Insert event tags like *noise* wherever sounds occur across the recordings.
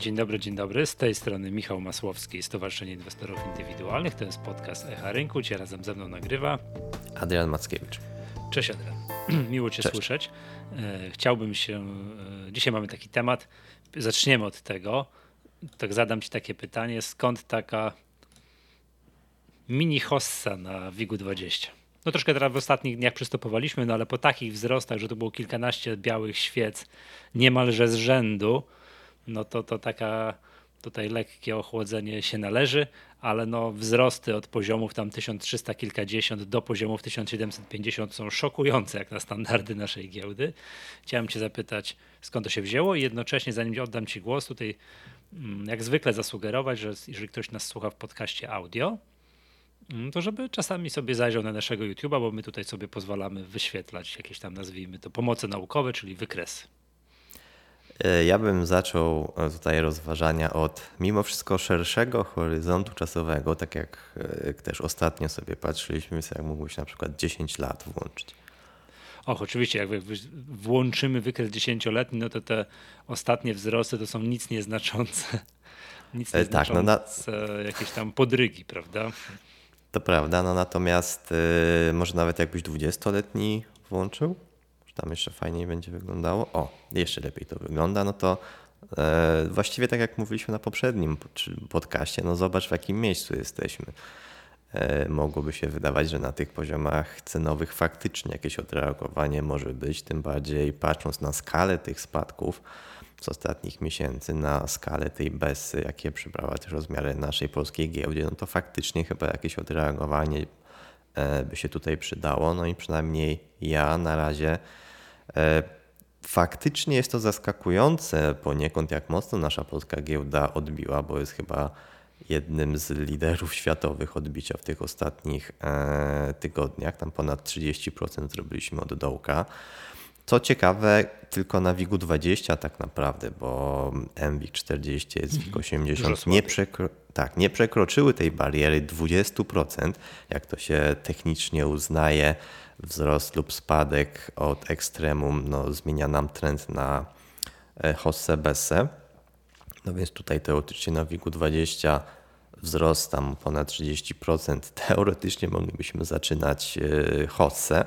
Dzień dobry, dzień dobry. Z tej strony Michał Masłowski, Stowarzyszenie Inwestorów Indywidualnych. To jest podcast Echa Rynku. Cię razem ze mną nagrywa Adrian Mackiewicz. Cześć Adrian. *clears throat* Miło Cię Cześć. słyszeć. E, chciałbym się. E, dzisiaj mamy taki temat. Zaczniemy od tego. Tak zadam Ci takie pytanie. Skąd taka mini hossa na WIG-u 20? No troszkę teraz w ostatnich dniach przystopowaliśmy, no ale po takich wzrostach, że to było kilkanaście białych świec niemalże z rzędu, no to to taka tutaj lekkie ochłodzenie się należy, ale no wzrosty od poziomów tam 1300 kilkadziesiąt do poziomów 1750 są szokujące jak na standardy naszej giełdy. Chciałem cię zapytać skąd to się wzięło i jednocześnie zanim oddam ci głos tutaj mm, jak zwykle zasugerować, że jeżeli ktoś nas słucha w podcaście audio, mm, to żeby czasami sobie zajrzał na naszego YouTube'a, bo my tutaj sobie pozwalamy wyświetlać jakieś tam nazwijmy to pomoce naukowe, czyli wykresy. E, ja bym zaczął e, tutaj rozważania od mimo wszystko szerszego horyzontu czasowego, tak jak e, też ostatnio sobie patrzyliśmy, jak mógłbyś na przykład 10 lat włączyć. Och, oczywiście, jak włączymy wykres dziesięcioletni, no to te ostatnie wzrosty to są nic nieznaczące. *laughs* Nic nieznaczące, tak, no na... jakieś tam podrygi, prawda? To prawda, no natomiast yy, może nawet jakbyś 20-letni włączył, tam jeszcze fajniej będzie wyglądało. O, jeszcze lepiej to wygląda, no to e, właściwie tak jak mówiliśmy na poprzednim podcaście, no zobacz w jakim miejscu jesteśmy. E, mogłoby się wydawać, że na tych poziomach cenowych faktycznie jakieś odreagowanie może być, tym bardziej patrząc na skalę tych spadków z ostatnich miesięcy, na skalę tej besy, jakie przybrała też rozmiary naszej polskiej giełdzie, no to faktycznie chyba jakieś odreagowanie e, by się tutaj przydało. No i przynajmniej ja na razie faktycznie jest to zaskakujące poniekąd, jak mocno nasza polska giełda odbiła, bo jest chyba jednym z liderów światowych odbicia w tych ostatnich e, tygodniach. Tam ponad 30% zrobiliśmy od dołka. Co ciekawe, tylko na WIG-u 20 tak naprawdę, bo MWIG 40 jest WIG 80 nie, przekro, tak, nie przekroczyły tej bariery 20%, jak to się technicznie uznaje. Wzrost lub spadek od ekstremum no, zmienia nam trend na e, hossę bessę. No więc tutaj teoretycznie na WIG-u 20 wzrost tam ponad 30%. *laughs* Teoretycznie moglibyśmy zaczynać e, hossę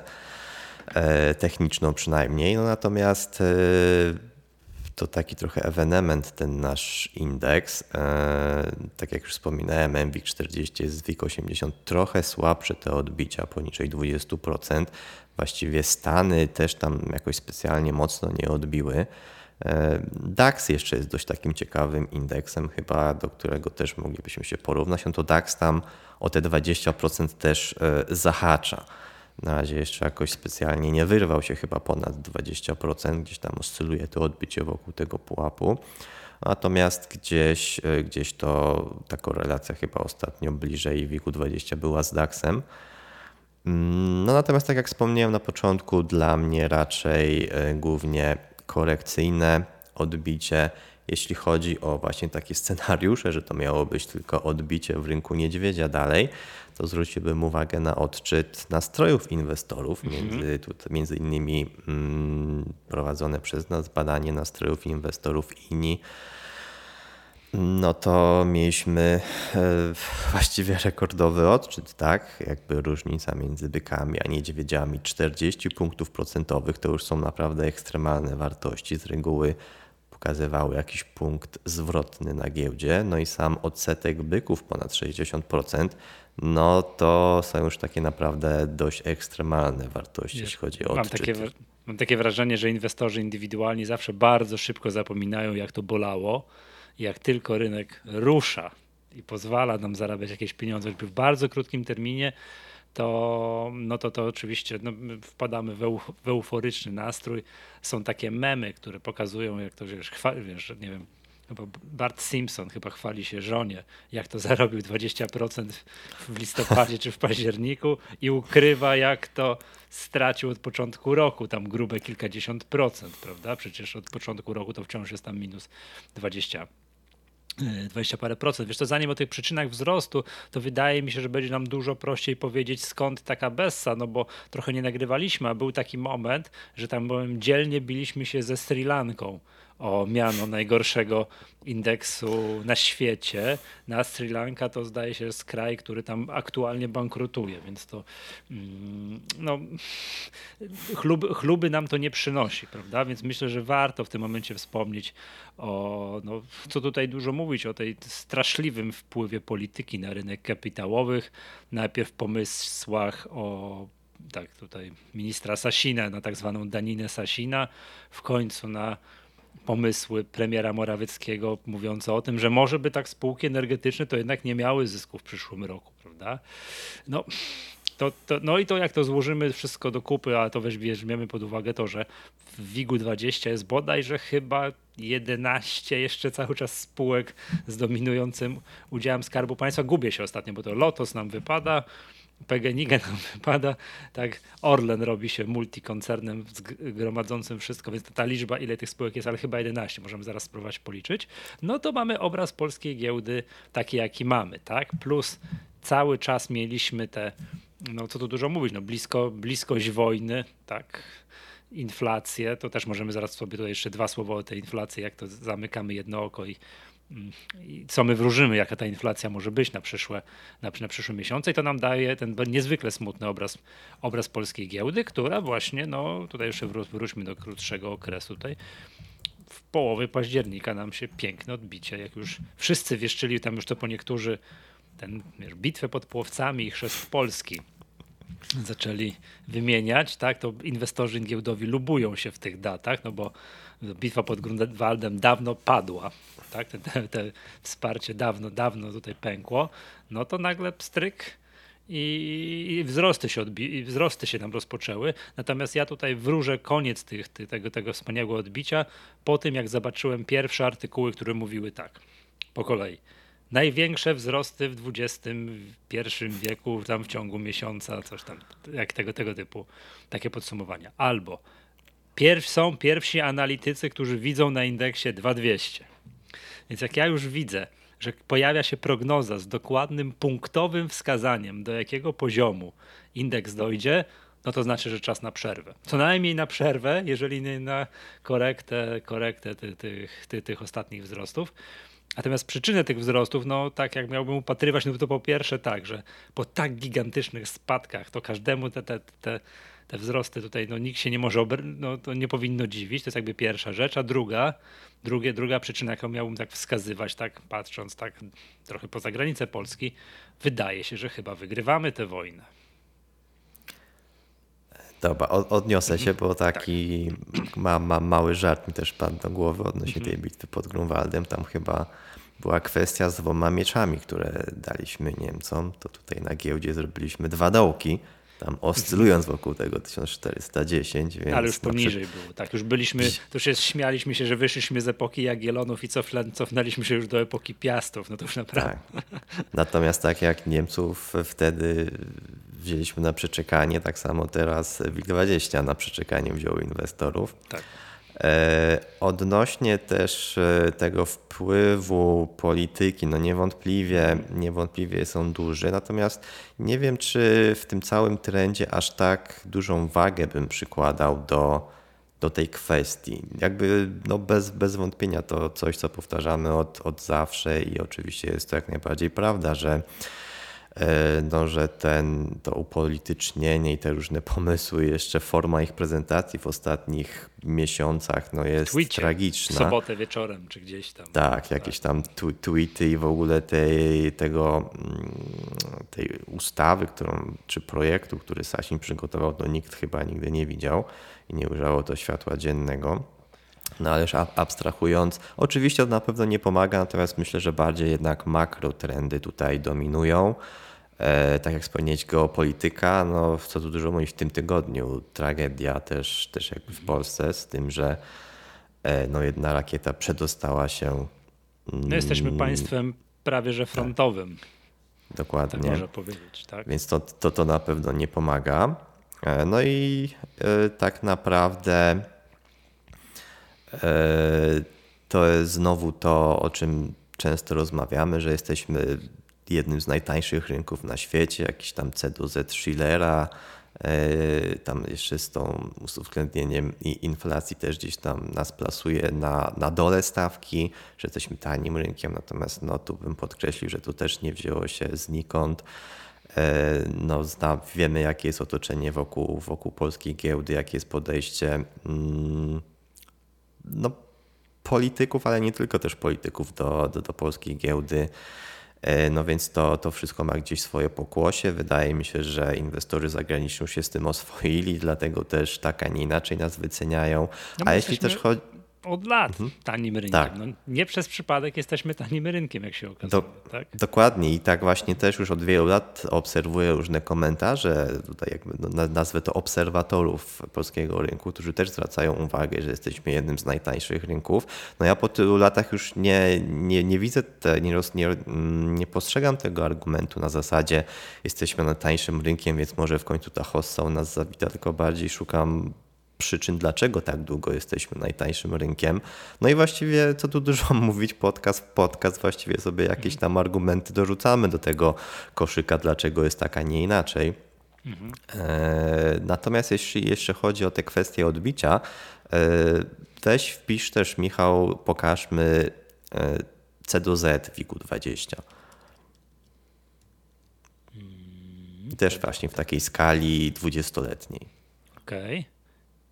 techniczną przynajmniej. No natomiast to taki trochę ewenement ten nasz indeks. E, tak jak już wspominałem, MWIG 40 jest WIG 80 trochę słabsze te odbicia, poniżej 20%. Właściwie Stany też tam jakoś specjalnie mocno nie odbiły. E, DAX jeszcze jest dość takim ciekawym indeksem, chyba do którego też moglibyśmy się porównać. No to DAX tam o te 20% też e, zahacza. Na razie jeszcze jakoś specjalnie nie wyrwał się chyba ponad 20%, gdzieś tam oscyluje to odbicie wokół tego pułapu. Natomiast gdzieś, e, gdzieś to ta korelacja chyba ostatnio bliżej WIG-u 20 była z DAX-em. Mm, no natomiast tak jak wspomniałem na początku, dla mnie raczej e, głównie korekcyjne odbicie, jeśli chodzi o właśnie takie scenariusze, że to miało być tylko odbicie w rynku niedźwiedzia dalej, to zwróciłbym uwagę na odczyt nastrojów inwestorów, mhm. między, między innymi mm, prowadzone przez nas badanie nastrojów inwestorów INI. No to mieliśmy e, właściwie rekordowy odczyt, tak? Jakby różnica między bykami a niedźwiedziami 40 punktów procentowych to już są naprawdę ekstremalne wartości. Z reguły pokazywały jakiś punkt zwrotny na giełdzie, no i sam odsetek byków ponad 60%, no to są już takie naprawdę dość ekstremalne wartości, jeśli chodzi o mam takie, mam takie wrażenie, że inwestorzy indywidualni zawsze bardzo szybko zapominają, jak to bolało. Jak tylko rynek rusza i pozwala nam zarabiać jakieś pieniądze, choćby w bardzo krótkim terminie, to, no to, to oczywiście no, wpadamy w, euf w euforyczny nastrój. Są takie memy, które pokazują, jak to wiesz, wiesz nie wiem, chyba Bart Simpson chyba chwali się żonie, jak to zarobił 20% w listopadzie czy w październiku i ukrywa, jak to stracił od początku roku, tam grube kilkadziesiąt procent, prawda? Przecież od początku roku to wciąż jest tam minus 20 20 parę procent. Wiesz, to zanim o tych przyczynach wzrostu, to wydaje mi się, że będzie nam dużo prościej powiedzieć skąd taka bessa, no bo trochę nie nagrywaliśmy, a był taki moment, że tam byłem, dzielnie biliśmy się ze Sri Lanką o miano najgorszego indeksu na świecie. Na Sri Lanka to zdaje się jest kraj, który tam aktualnie bankrutuje, więc to mm, no, chluby, chluby nam to nie przynosi, prawda? Więc myślę, że warto w tym momencie wspomnieć o, no, co tutaj dużo mówić, o tej straszliwym wpływie polityki na rynek kapitałowych. Najpierw pomysłach o tak tutaj ministra Sasina na tak zwaną daninę Sasina, w końcu na pomysły premiera Morawieckiego mówiące o tym, że może by tak spółki energetyczne to jednak nie miały zysków w przyszłym roku, prawda? No, to, to, no i to jak to złożymy wszystko do kupy, a to weźmiemy pod uwagę to, że w WIG-u 20 jest bodajże chyba 11 jeszcze cały czas spółek z dominującym udziałem Skarbu Państwa. Gubię się ostatnio, bo to Lotos nam wypada, PGNiG nam *laughs* wypada, tak Orlen robi się multikoncernem gromadzącym wszystko, więc ta liczba, ile tych spółek jest, ale chyba 11, możemy zaraz spróbować policzyć, no to mamy obraz polskiej giełdy taki, jaki mamy, tak? Plus cały czas mieliśmy te, no co tu dużo mówić, no blisko, bliskość wojny, tak? Inflację, to też możemy zaraz sobie tutaj jeszcze dwa słowa o tej inflacji, jak to zamykamy jedno oko i co my wróżymy, jaka ta inflacja może być na przyszłe, na, na przyszłe miesiące? I to nam daje ten niezwykle smutny obraz, obraz polskiej giełdy, która właśnie, no tutaj jeszcze wróćmy do krótszego okresu. Tutaj, w połowie października nam się piękne odbicie, jak już wszyscy wieszczyli tam już to po niektórzy ten wiesz, bitwę pod Płowcami i chrzest Polski zaczęli wymieniać, tak, to inwestorzy giełdowi lubują się w tych datach, no bo bitwa pod Grunwaldem dawno padła, tak, te, te, te wsparcie dawno, dawno tutaj pękło, no to nagle pstryk i, i wzrosty, się odbi- i wzrosty się tam rozpoczęły. Natomiast ja tutaj wróżę koniec tych, tych, tego, tego wspaniałego odbicia po tym, jak zobaczyłem pierwsze artykuły, które mówiły tak, po kolei. Największe wzrosty w XXI wieku, tam w ciągu miesiąca, coś tam, jak tego, tego typu, takie podsumowania. Albo pierw, są pierwsi analitycy, którzy widzą na indeksie 2200 więc jak ja już widzę, że pojawia się prognoza z dokładnym punktowym wskazaniem, do jakiego poziomu indeks dojdzie, no to znaczy, że czas na przerwę. Co najmniej na przerwę, jeżeli nie na korektę, korektę tych, tych, tych, tych ostatnich wzrostów. Natomiast przyczynę tych wzrostów, no tak jak miałbym upatrywać, no to po pierwsze tak, że po tak gigantycznych spadkach, to każdemu te, te, te te wzrosty tutaj, no nikt się nie może, no to nie powinno dziwić, to jest jakby pierwsza rzecz, a druga, drugie, druga przyczyna, jaką miałbym tak wskazywać, tak patrząc tak trochę poza granicę Polski, wydaje się, że chyba wygrywamy tę wojnę. Dobra, odniosę się, bo taki tak. ma, ma mały żart mi też padł do głowy odnośnie mhm. tej bitwy pod Grunwaldem. Tam chyba była kwestia z dwoma mieczami, które daliśmy Niemcom. To tutaj na giełdzie zrobiliśmy dwa dołki tam oscylując wokół tego 1410. Więc Ale już poniżej było. Tak, już byliśmy, to już jest, śmialiśmy się, że wyszliśmy z epoki Jagiellonów i cofnęliśmy się już do epoki Piastów. No to już naprawdę. Tak. Natomiast tak jak Niemców wtedy wzięliśmy na przeczekanie, tak samo teraz WIG20 na przeczekanie wziął inwestorów. Tak. E, odnośnie też e, tego wpływu polityki, no niewątpliwie, niewątpliwie są duży, natomiast nie wiem, czy w tym całym trendzie aż tak dużą wagę bym przykładał do, do tej kwestii. Jakby no bez, bez wątpienia to coś, co powtarzamy od, od zawsze i oczywiście jest to jak najbardziej prawda, że no, że ten, to upolitycznienie i te różne pomysły, jeszcze forma ich prezentacji w ostatnich miesiącach no, jest tragiczna. W sobotę wieczorem czy gdzieś tam. Tak, jakieś tam tweety i w ogóle tej, tego, mm, tej ustawy, którą, czy projektu, który Sasin przygotował, to nikt chyba nigdy nie widział i nie ujrzało to światła dziennego. No ale już abstrahując, oczywiście to na pewno nie pomaga, natomiast myślę, że bardziej jednak makrotrendy tutaj dominują. E, tak jak wspomnieć, geopolityka, no co tu dużo mówić w tym tygodniu, tragedia też, też jakby w Polsce z tym, że e, no jedna rakieta przedostała się. No jesteśmy państwem prawie że frontowym. Tak, dokładnie. Tak można powiedzieć, tak? Więc to, to, to na pewno nie pomaga. E, no i tak naprawdę to jest znowu to, o czym często rozmawiamy, że jesteśmy jednym z najtańszych rynków na świecie, jakiś tam C do Z Schillera, e, tam jeszcze z tą z uwzględnieniem inflacji też gdzieś tam nas plasuje na, na dole stawki, że jesteśmy tanim rynkiem, natomiast no tu bym podkreślił, że to też nie wzięło się znikąd. E, no, zna, wiemy, jakie jest otoczenie wokół, wokół polskiej giełdy, jakie jest podejście mm, no, polityków, ale nie tylko też polityków do, do, do polskiej giełdy. E, no więc to, to wszystko ma gdzieś swoje pokłosie. Wydaje mi się, że inwestorzy zagraniczni już się z tym oswoili, dlatego też tak, a nie inaczej nas wyceniają. No a jeśli jesteśmy też chodzi. Od lat tanim rynkiem. Tak. No, nie przez przypadek jesteśmy tanim rynkiem, jak się okazuje. Do, tak? Dokładnie i tak właśnie też już od wielu lat obserwuję różne komentarze, tutaj jakby no, na- nazwę to obserwatorów polskiego rynku, którzy też zwracają uwagę, że jesteśmy jednym z najtańszych rynków. No ja po tylu latach już nie, nie, nie widzę, te, nie, roz, nie, mm, nie postrzegam tego argumentu na zasadzie jesteśmy najtańszym rynkiem, więc może w końcu ta hossa u nas zawita, tylko bardziej szukam przyczyn, dlaczego tak długo jesteśmy najtańszym rynkiem. No i właściwie, co tu dużo *laughs* mówić, podcast w podcast, właściwie sobie jakieś tam argumenty dorzucamy do tego koszyka, dlaczego jest tak, a nie inaczej. E, Natomiast jeśli jeszcze chodzi o te kwestie odbicia, e, weź wpisz też, Michał, pokażmy e, C do Z WIG-20. I też właśnie w takiej skali 20-letniej. Okej.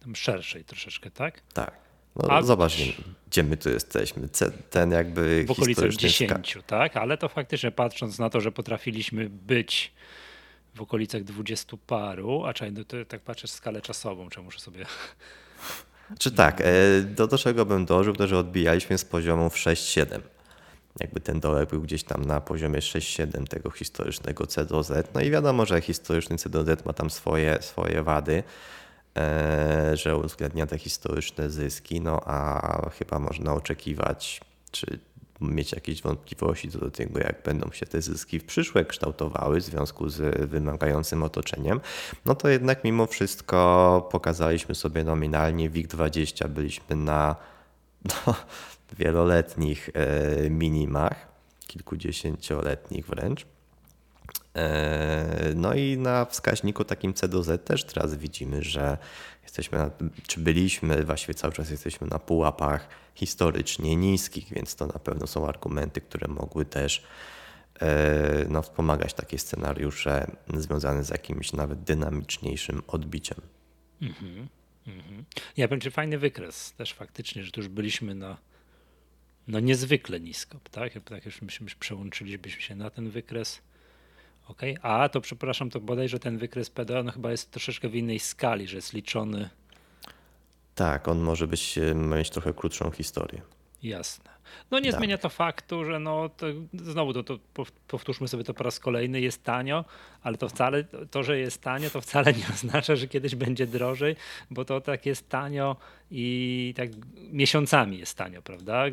Tam szerszej troszeczkę, tak? Tak. No, A- Zobacz, gdzie my tu jesteśmy. Ten jakby W okolicach historyczny ska- 10, tak? Ale to faktycznie patrząc na to, że potrafiliśmy być w okolicach 20 paru, a czekaj, no to tak patrzę skalę czasową, czy muszę sobie... Czy tak, e, do, do czego bym dołożył, to że odbijaliśmy z poziomów 6-7. Jakby ten dołek był gdzieś tam na poziomie 6-7 tego historycznego C do Z. No i wiadomo, że historyczny C do Z ma tam swoje, swoje wady, że uwzględnia te historyczne zyski, no a chyba można oczekiwać, czy mieć jakieś wątpliwości co do tego, jak będą się te zyski w przyszłe kształtowały w związku z wymagającym otoczeniem, no to jednak mimo wszystko pokazaliśmy sobie nominalnie WIG20, byliśmy na no, wieloletnich e, minimach, kilkudziesięcioletnich wręcz. E, No i na wskaźniku takim C do Z też teraz widzimy, że jesteśmy, na, czy byliśmy, właściwie cały czas jesteśmy na pułapach historycznie niskich, więc to na pewno są argumenty, które mogły też e, no, wspomagać takie scenariusze związane z jakimś nawet dynamiczniejszym odbiciem. Ja powiem, że fajny wykres też faktycznie, że tu już byliśmy na no niezwykle nisko, tak? Tak już myśmy przełączylibyśmy się na ten wykres. Okej, a to przepraszam, to bodajże ten wykres PDA no chyba jest troszeczkę w innej skali, że jest liczony Tak, on może być, e, mieć trochę krótszą historię. Jasne. No nie Tak. zmienia to faktu, że no to, znowu to, to pow- powtórzmy sobie to po raz kolejny, jest tanio, ale to wcale, to, że jest tanio, to wcale nie oznacza, że kiedyś będzie drożej, bo to tak jest tanio i tak miesiącami jest tanio, prawda?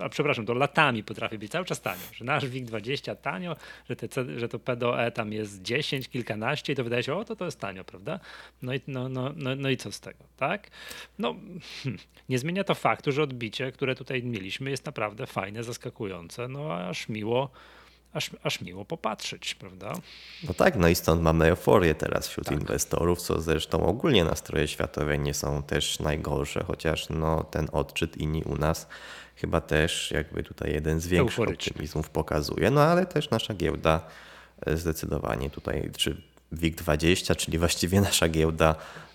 A przepraszam, to latami potrafi być cały czas tanio, że nasz WIG20 tanio, że, te, że to PDOE tam jest 10, kilkanaście i to wydaje się, o to to jest tanio, prawda? No i, no, no, no, no i co z tego, tak? No, hmm, nie zmienia to faktu, że odbicie, które tutaj mieliśmy, jest naprawdę fajne, zaskakujące, no aż miło, aż, aż miło popatrzeć, prawda? No tak, no i stąd mamy euforię teraz wśród inwestorów, co zresztą ogólnie nastroje światowe nie są też najgorsze, chociaż no, ten odczyt inni u nas chyba też jakby tutaj jeden z większych Euforyczny. optymizmów pokazuje, no ale też nasza giełda e, zdecydowanie tutaj, czy WIG20, czyli właściwie nasza giełda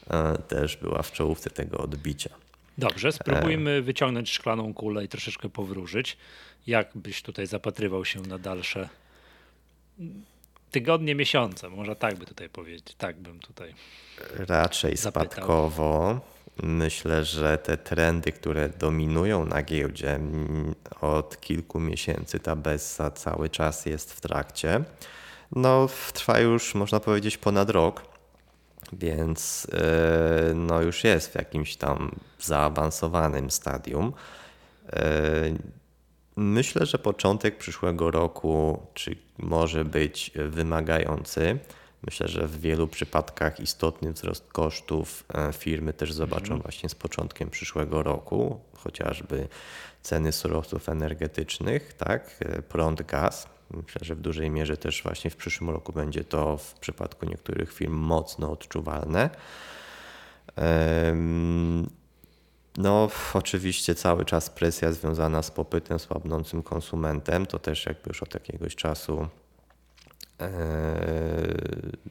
e, też była w czołówce tego odbicia. Dobrze, spróbujmy wyciągnąć szklaną kulę i troszeczkę powróżyć. Jak byś tutaj zapatrywał się na dalsze tygodnie, miesiące? Może tak by tutaj powiedzieć. Tak bym tutaj. Raczej Zapytał. spadkowo. Myślę, że te trendy, które dominują na giełdzie od kilku miesięcy, ta Bessa cały czas jest w trakcie. No, trwa już, można powiedzieć, ponad rok, więc yy, no, już jest w jakimś tam zaawansowanym stadium. Yy, Myślę, że początek przyszłego roku czy może być wymagający. Myślę, że w wielu przypadkach istotny wzrost kosztów e, firmy też zobaczą właśnie z początkiem przyszłego roku, chociażby ceny surowców energetycznych, tak, e, prąd, gaz. Myślę, że w dużej mierze też właśnie w przyszłym roku będzie to w przypadku niektórych firm mocno odczuwalne. No, oczywiście cały czas presja związana z popytem słabnącym konsumentem, to też jakby już od jakiegoś czasu e,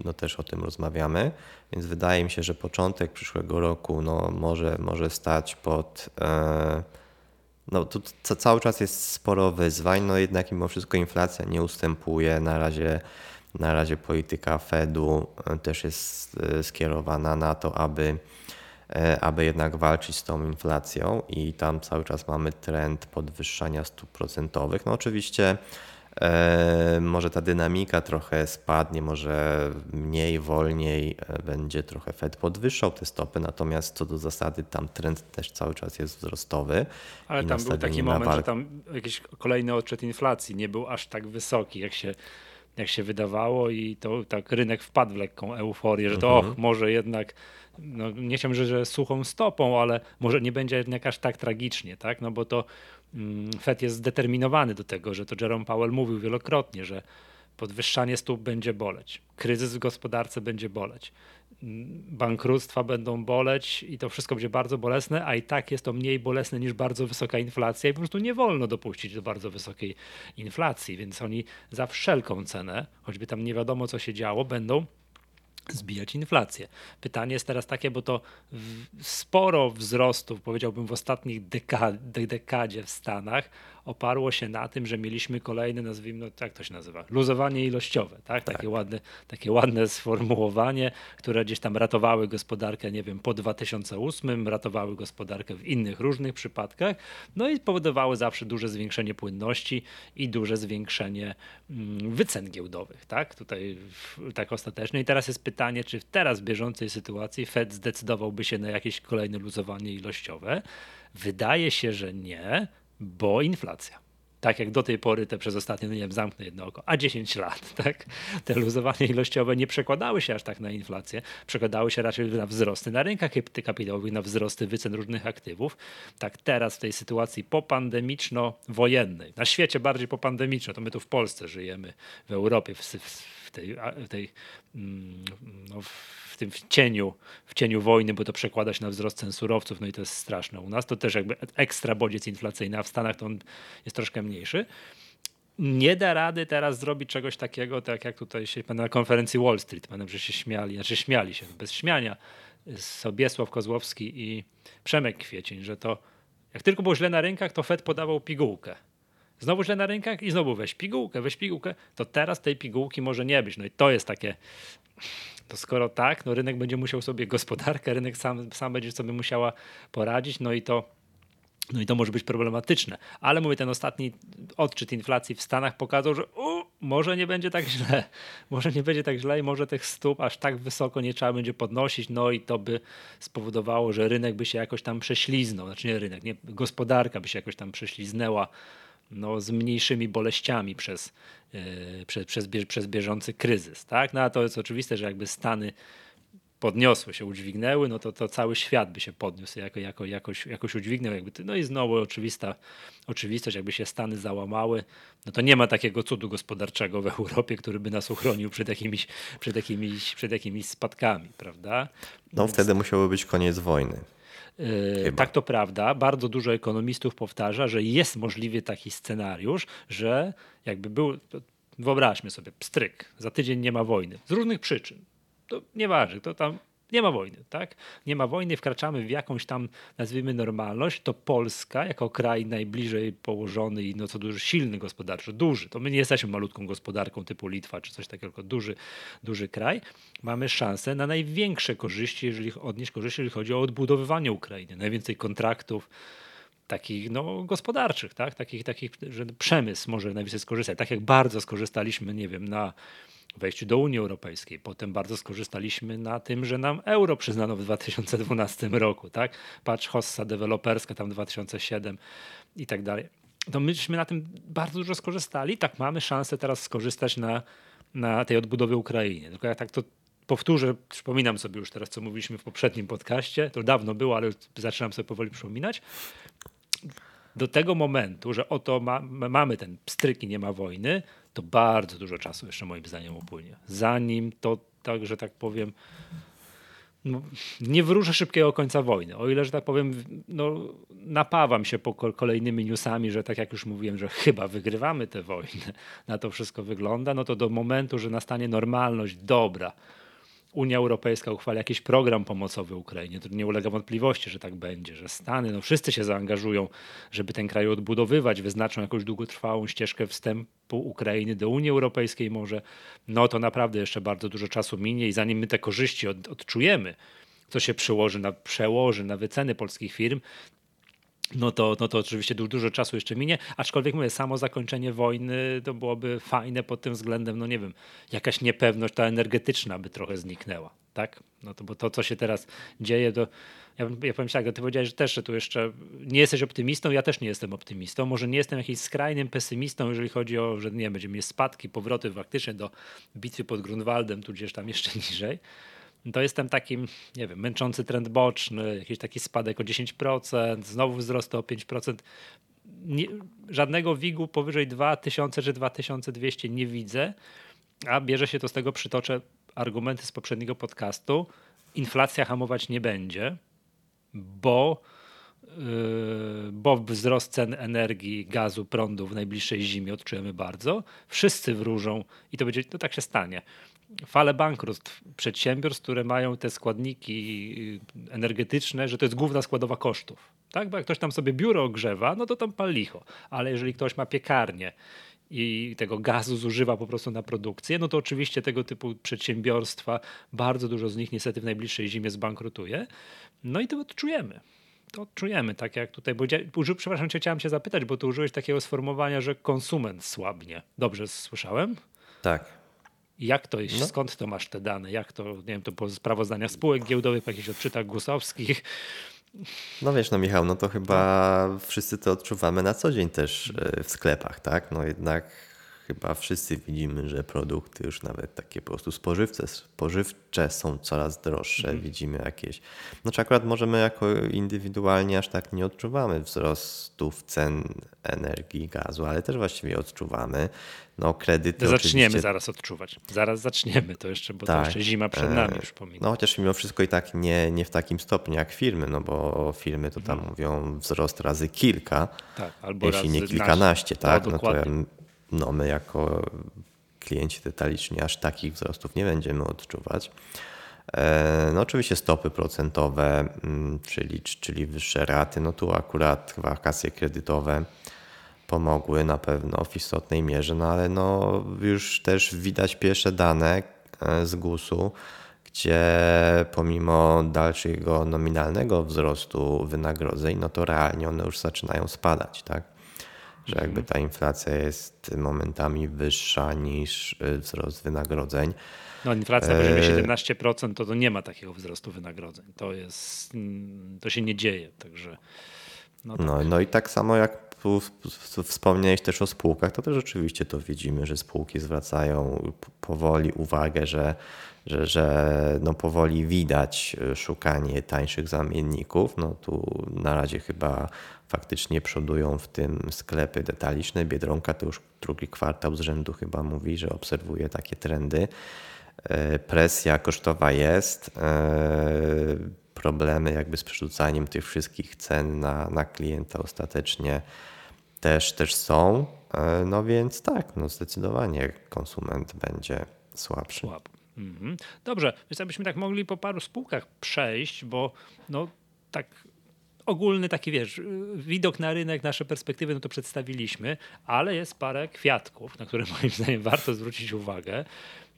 no też o tym rozmawiamy, więc wydaje mi się, że początek przyszłego roku no, może, może stać pod. E, no tu cały czas jest sporo wyzwań, no jednak mimo wszystko inflacja nie ustępuje. Na razie, na razie polityka Fedu e, też jest skierowana na to, aby aby jednak walczyć z tą inflacją i tam cały czas mamy trend podwyższania stóp procentowych. No oczywiście e, może ta dynamika trochę spadnie, może mniej, wolniej e, będzie trochę Fed podwyższał te stopy, natomiast co do zasady tam trend też cały czas jest wzrostowy. Ale tam był taki moment, że tam jakiś kolejny odczyt inflacji nie był aż tak wysoki, jak się jak się wydawało i to tak rynek wpadł w lekką euforię, że to mhm. och, może jednak no, nie chciałbym, że, że suchą stopą, ale może nie będzie jednak aż tak tragicznie, tak? No bo to mm, Fed jest zdeterminowany do tego, że to Jerome Powell mówił wielokrotnie, że podwyższanie stóp będzie boleć, kryzys w gospodarce będzie boleć, mm, bankructwa będą boleć i to wszystko będzie bardzo bolesne, a i tak jest to mniej bolesne niż bardzo wysoka inflacja i po prostu nie wolno dopuścić do bardzo wysokiej inflacji, więc oni za wszelką cenę, choćby tam nie wiadomo co się działo, będą zbijać inflację. Pytanie jest teraz takie, bo to sporo wzrostów, powiedziałbym, w ostatnich dekadzie w Stanach oparło się na tym, że mieliśmy kolejne, nazwijmy, no, jak to się nazywa, luzowanie ilościowe, tak? Takie, tak. Ładne, takie ładne sformułowanie, które gdzieś tam ratowały gospodarkę, nie wiem, po 2008, ratowały gospodarkę w innych różnych przypadkach, no i powodowały zawsze duże zwiększenie płynności i duże zwiększenie mm, wycen giełdowych, tak? Tutaj tak ostatecznie. I teraz jest pytanie, czy teraz w bieżącej sytuacji Fed zdecydowałby się na jakieś kolejne luzowanie ilościowe? Wydaje się, że nie, bo inflacja. Tak jak do tej pory te przez ostatnie, no nie wiem, zamknę jedno oko, a 10 lat, *laughs* tak? Te luzowania ilościowe nie przekładały się aż tak na inflację, przekładały się raczej na wzrosty na rynkach kapitałowych, na wzrosty wycen różnych aktywów. Tak teraz w tej sytuacji popandemiczno-wojennej, na świecie bardziej popandemiczno, to my tu w Polsce żyjemy, w Europie, w, w tej, w tej mm, no, w tym cieniu, w cieniu wojny, bo to przekłada się na wzrost cen surowców, no i to jest straszne. U nas to też jakby ekstra bodziec inflacyjny, a w Stanach to on jest troszkę mniejszy. Nie da rady teraz zrobić czegoś takiego, tak jak tutaj się na konferencji Wall Street, pamiętam, że się śmiali, znaczy śmiali się, bez śmiania, Sobiesław Kozłowski i Przemek Kwiecień, że to jak tylko było źle na rynkach, to Fed podawał pigułkę. Znowu źle na rynkach i znowu weź pigułkę, weź pigułkę, to teraz tej pigułki może nie być. No i to jest takie to skoro tak, no rynek będzie musiał sobie, gospodarka, rynek sam, sam będzie sobie musiała poradzić, no i to no i to może być problematyczne. Ale mówię, ten ostatni odczyt inflacji w Stanach pokazał, że u, może nie będzie tak źle. *laughs* Może nie będzie tak źle i może tych stóp aż tak wysoko nie trzeba będzie podnosić. No i to by spowodowało, że rynek by się jakoś tam prześliznął. Znaczy nie rynek, nie, gospodarka by się jakoś tam prześliznęła no, z mniejszymi boleściami przez, yy, przez, przez, przez bieżący kryzys. Tak? No a to jest oczywiste, że jakby Stany podniosły się, udźwignęły, no to, to cały świat by się podniósł, jako, jako, jakoś, jakoś udźwignął. Jakby, no i znowu oczywista oczywistość, jakby się Stany załamały, no to nie ma takiego cudu gospodarczego w Europie, który by nas uchronił przed jakimiś, przed jakimiś, przed jakimiś spadkami, prawda? No wtedy musiałoby być koniec wojny. Chyba. Tak to prawda. Bardzo dużo ekonomistów powtarza, że jest możliwy taki scenariusz, że jakby był, wyobraźmy sobie, pstryk, za tydzień nie ma wojny. Z różnych przyczyn. To nieważne, to tam nie ma wojny, tak? Nie ma wojny, wkraczamy w jakąś tam, nazwijmy, normalność, to Polska, jako kraj najbliżej położony i no co duży, silny gospodarczo, duży, to my nie jesteśmy malutką gospodarką typu Litwa czy coś takiego, tylko duży, duży kraj, mamy szansę na największe korzyści, jeżeli odnieść korzyści, jeżeli chodzi o odbudowywanie Ukrainy. Najwięcej kontraktów, takich no, gospodarczych, tak? takich, takich, że przemysł może najwięcej skorzystać. Tak jak bardzo skorzystaliśmy, nie wiem, na wejściu do Unii Europejskiej. Potem bardzo skorzystaliśmy na tym, że nam euro przyznano w 2012 roku. Tak? Patrz, hossa deweloperska tam 2007 i tak dalej. To myśmy na tym bardzo dużo skorzystali. Tak mamy szansę teraz skorzystać na, na tej odbudowie Ukrainy. Tylko ja tak to powtórzę, przypominam sobie już teraz, co mówiliśmy w poprzednim podcaście. To dawno było, ale zaczynam sobie powoli przypominać. Do tego momentu, że oto ma, mamy ten pstryk i nie ma wojny, to bardzo dużo czasu jeszcze moim zdaniem upłynie. Zanim to, tak, że tak powiem, no, nie wróżę szybkiego końca wojny. O ile, że tak powiem, no, napawam się po kolejnymi newsami, że tak jak już mówiłem, że chyba wygrywamy tę wojnę, *laughs* na to wszystko wygląda, no to do momentu, że nastanie normalność dobra, Unia Europejska uchwali jakiś program pomocowy Ukrainie, to nie ulega wątpliwości, że tak będzie, że Stany, no wszyscy się zaangażują, żeby ten kraj odbudowywać, wyznaczą jakąś długotrwałą ścieżkę wstępu Ukrainy do Unii Europejskiej może, no to naprawdę jeszcze bardzo dużo czasu minie i zanim my te korzyści od, odczujemy, co się przełoży na, przełoży na wyceny polskich firm, no to, no to oczywiście du dużo czasu jeszcze minie, aczkolwiek mówię, samo zakończenie wojny to byłoby fajne pod tym względem, no nie wiem, jakaś niepewność ta energetyczna by trochę zniknęła, tak? No to bo to, co się teraz dzieje, to ja, ja powiem tak, ty powiedziałeś że też, że tu jeszcze nie jesteś optymistą, ja też nie jestem optymistą, może nie jestem jakimś skrajnym pesymistą, jeżeli chodzi o, że nie, będziemy mieć spadki, powroty faktycznie do bitwy pod Grunwaldem, tudzież tam jeszcze *laughs* niżej, to jestem takim, nie wiem, męczący trend boczny, jakiś taki spadek o 10%, znowu wzrost o 5%. Nie, żadnego wigu powyżej 2000 czy 2200 nie widzę, a bierze się to z tego, przytoczę argumenty z poprzedniego podcastu. Inflacja hamować nie będzie, bo, bo wzrost cen energii, gazu, prądu w najbliższej zimie odczujemy bardzo. Wszyscy wróżą i to będzie, to tak się stanie falę bankructw przedsiębiorstw, które mają te składniki energetyczne, że to jest główna składowa kosztów. Tak? Bo jak ktoś tam sobie biuro ogrzewa, no to tam pal licho. Ale jeżeli ktoś ma piekarnię i tego gazu zużywa po prostu na produkcję, no to oczywiście tego typu przedsiębiorstwa, bardzo dużo z nich niestety w najbliższej zimie zbankrutuje. No i to odczujemy. To odczujemy, tak jak tutaj, bo uży, przepraszam, cię chciałem cię zapytać, bo tu użyłeś takiego sformułowania, że konsument słabnie. Dobrze słyszałem? Tak. Jak to no. skąd to masz te dane? Jak to, nie wiem, to po sprawozdania spółek giełdowych, po jakichś odczytach gusowskich? No wiesz, no Michał, no to chyba wszyscy to odczuwamy na co dzień też e, w sklepach, tak? No jednak chyba wszyscy widzimy, że produkty już nawet takie po prostu spożywcze, spożywcze są coraz droższe. Mhm. Widzimy jakieś. Znaczy akurat możemy jako indywidualnie aż tak nie odczuwamy wzrostów cen energii, gazu, ale też właściwie odczuwamy. No kredyty Zaczniemy oczywiście... zaraz odczuwać. Zaraz zaczniemy to jeszcze, bo tak. to jeszcze zima przed nami, e, przypominam. No chociaż mimo wszystko i tak nie, nie w takim stopniu jak firmy, no bo firmy to tam mhm. mówią wzrost razy kilka, tak, albo jeśli nie kilkanaście, tak? No, no to ja no my jako klienci detaliczni aż takich wzrostów nie będziemy odczuwać. E, no oczywiście stopy procentowe, mm, czyli, czyli wyższe raty, no tu akurat wakacje kredytowe pomogły na pewno w istotnej mierze, no ale no już też widać pierwsze dane e, z GUS-u, gdzie pomimo dalszego nominalnego wzrostu wynagrodzeń, no to realnie one już zaczynają spadać, tak? Że jakby ta inflacja jest momentami wyższa niż y, wzrost wynagrodzeń. No inflacja poziomie 17% to, to nie ma takiego wzrostu wynagrodzeń. To jest, mm, to się nie dzieje, także no, tak. no, no i tak samo jak wspomniałeś też o spółkach, to też oczywiście to widzimy, że spółki zwracają powoli uwagę, że, że, że no powoli widać y, szukanie tańszych zamienników. No tu na razie chyba faktycznie przodują w tym sklepy detaliczne. Biedronka to już drugi kwartał z rzędu chyba mówi, że obserwuje takie trendy. E, presja kosztowa jest, e, problemy jakby z przerzucaniem tych wszystkich cen na, na klienta ostatecznie też, też są. E, no więc tak, no zdecydowanie konsument będzie słabszy. Słab. Mhm. Dobrze, więc abyśmy tak mogli po paru spółkach przejść, bo no tak ogólny taki, wiesz, widok na rynek, nasze perspektywy, no to przedstawiliśmy, ale jest parę kwiatków, na które *laughs* moim zdaniem warto zwrócić uwagę.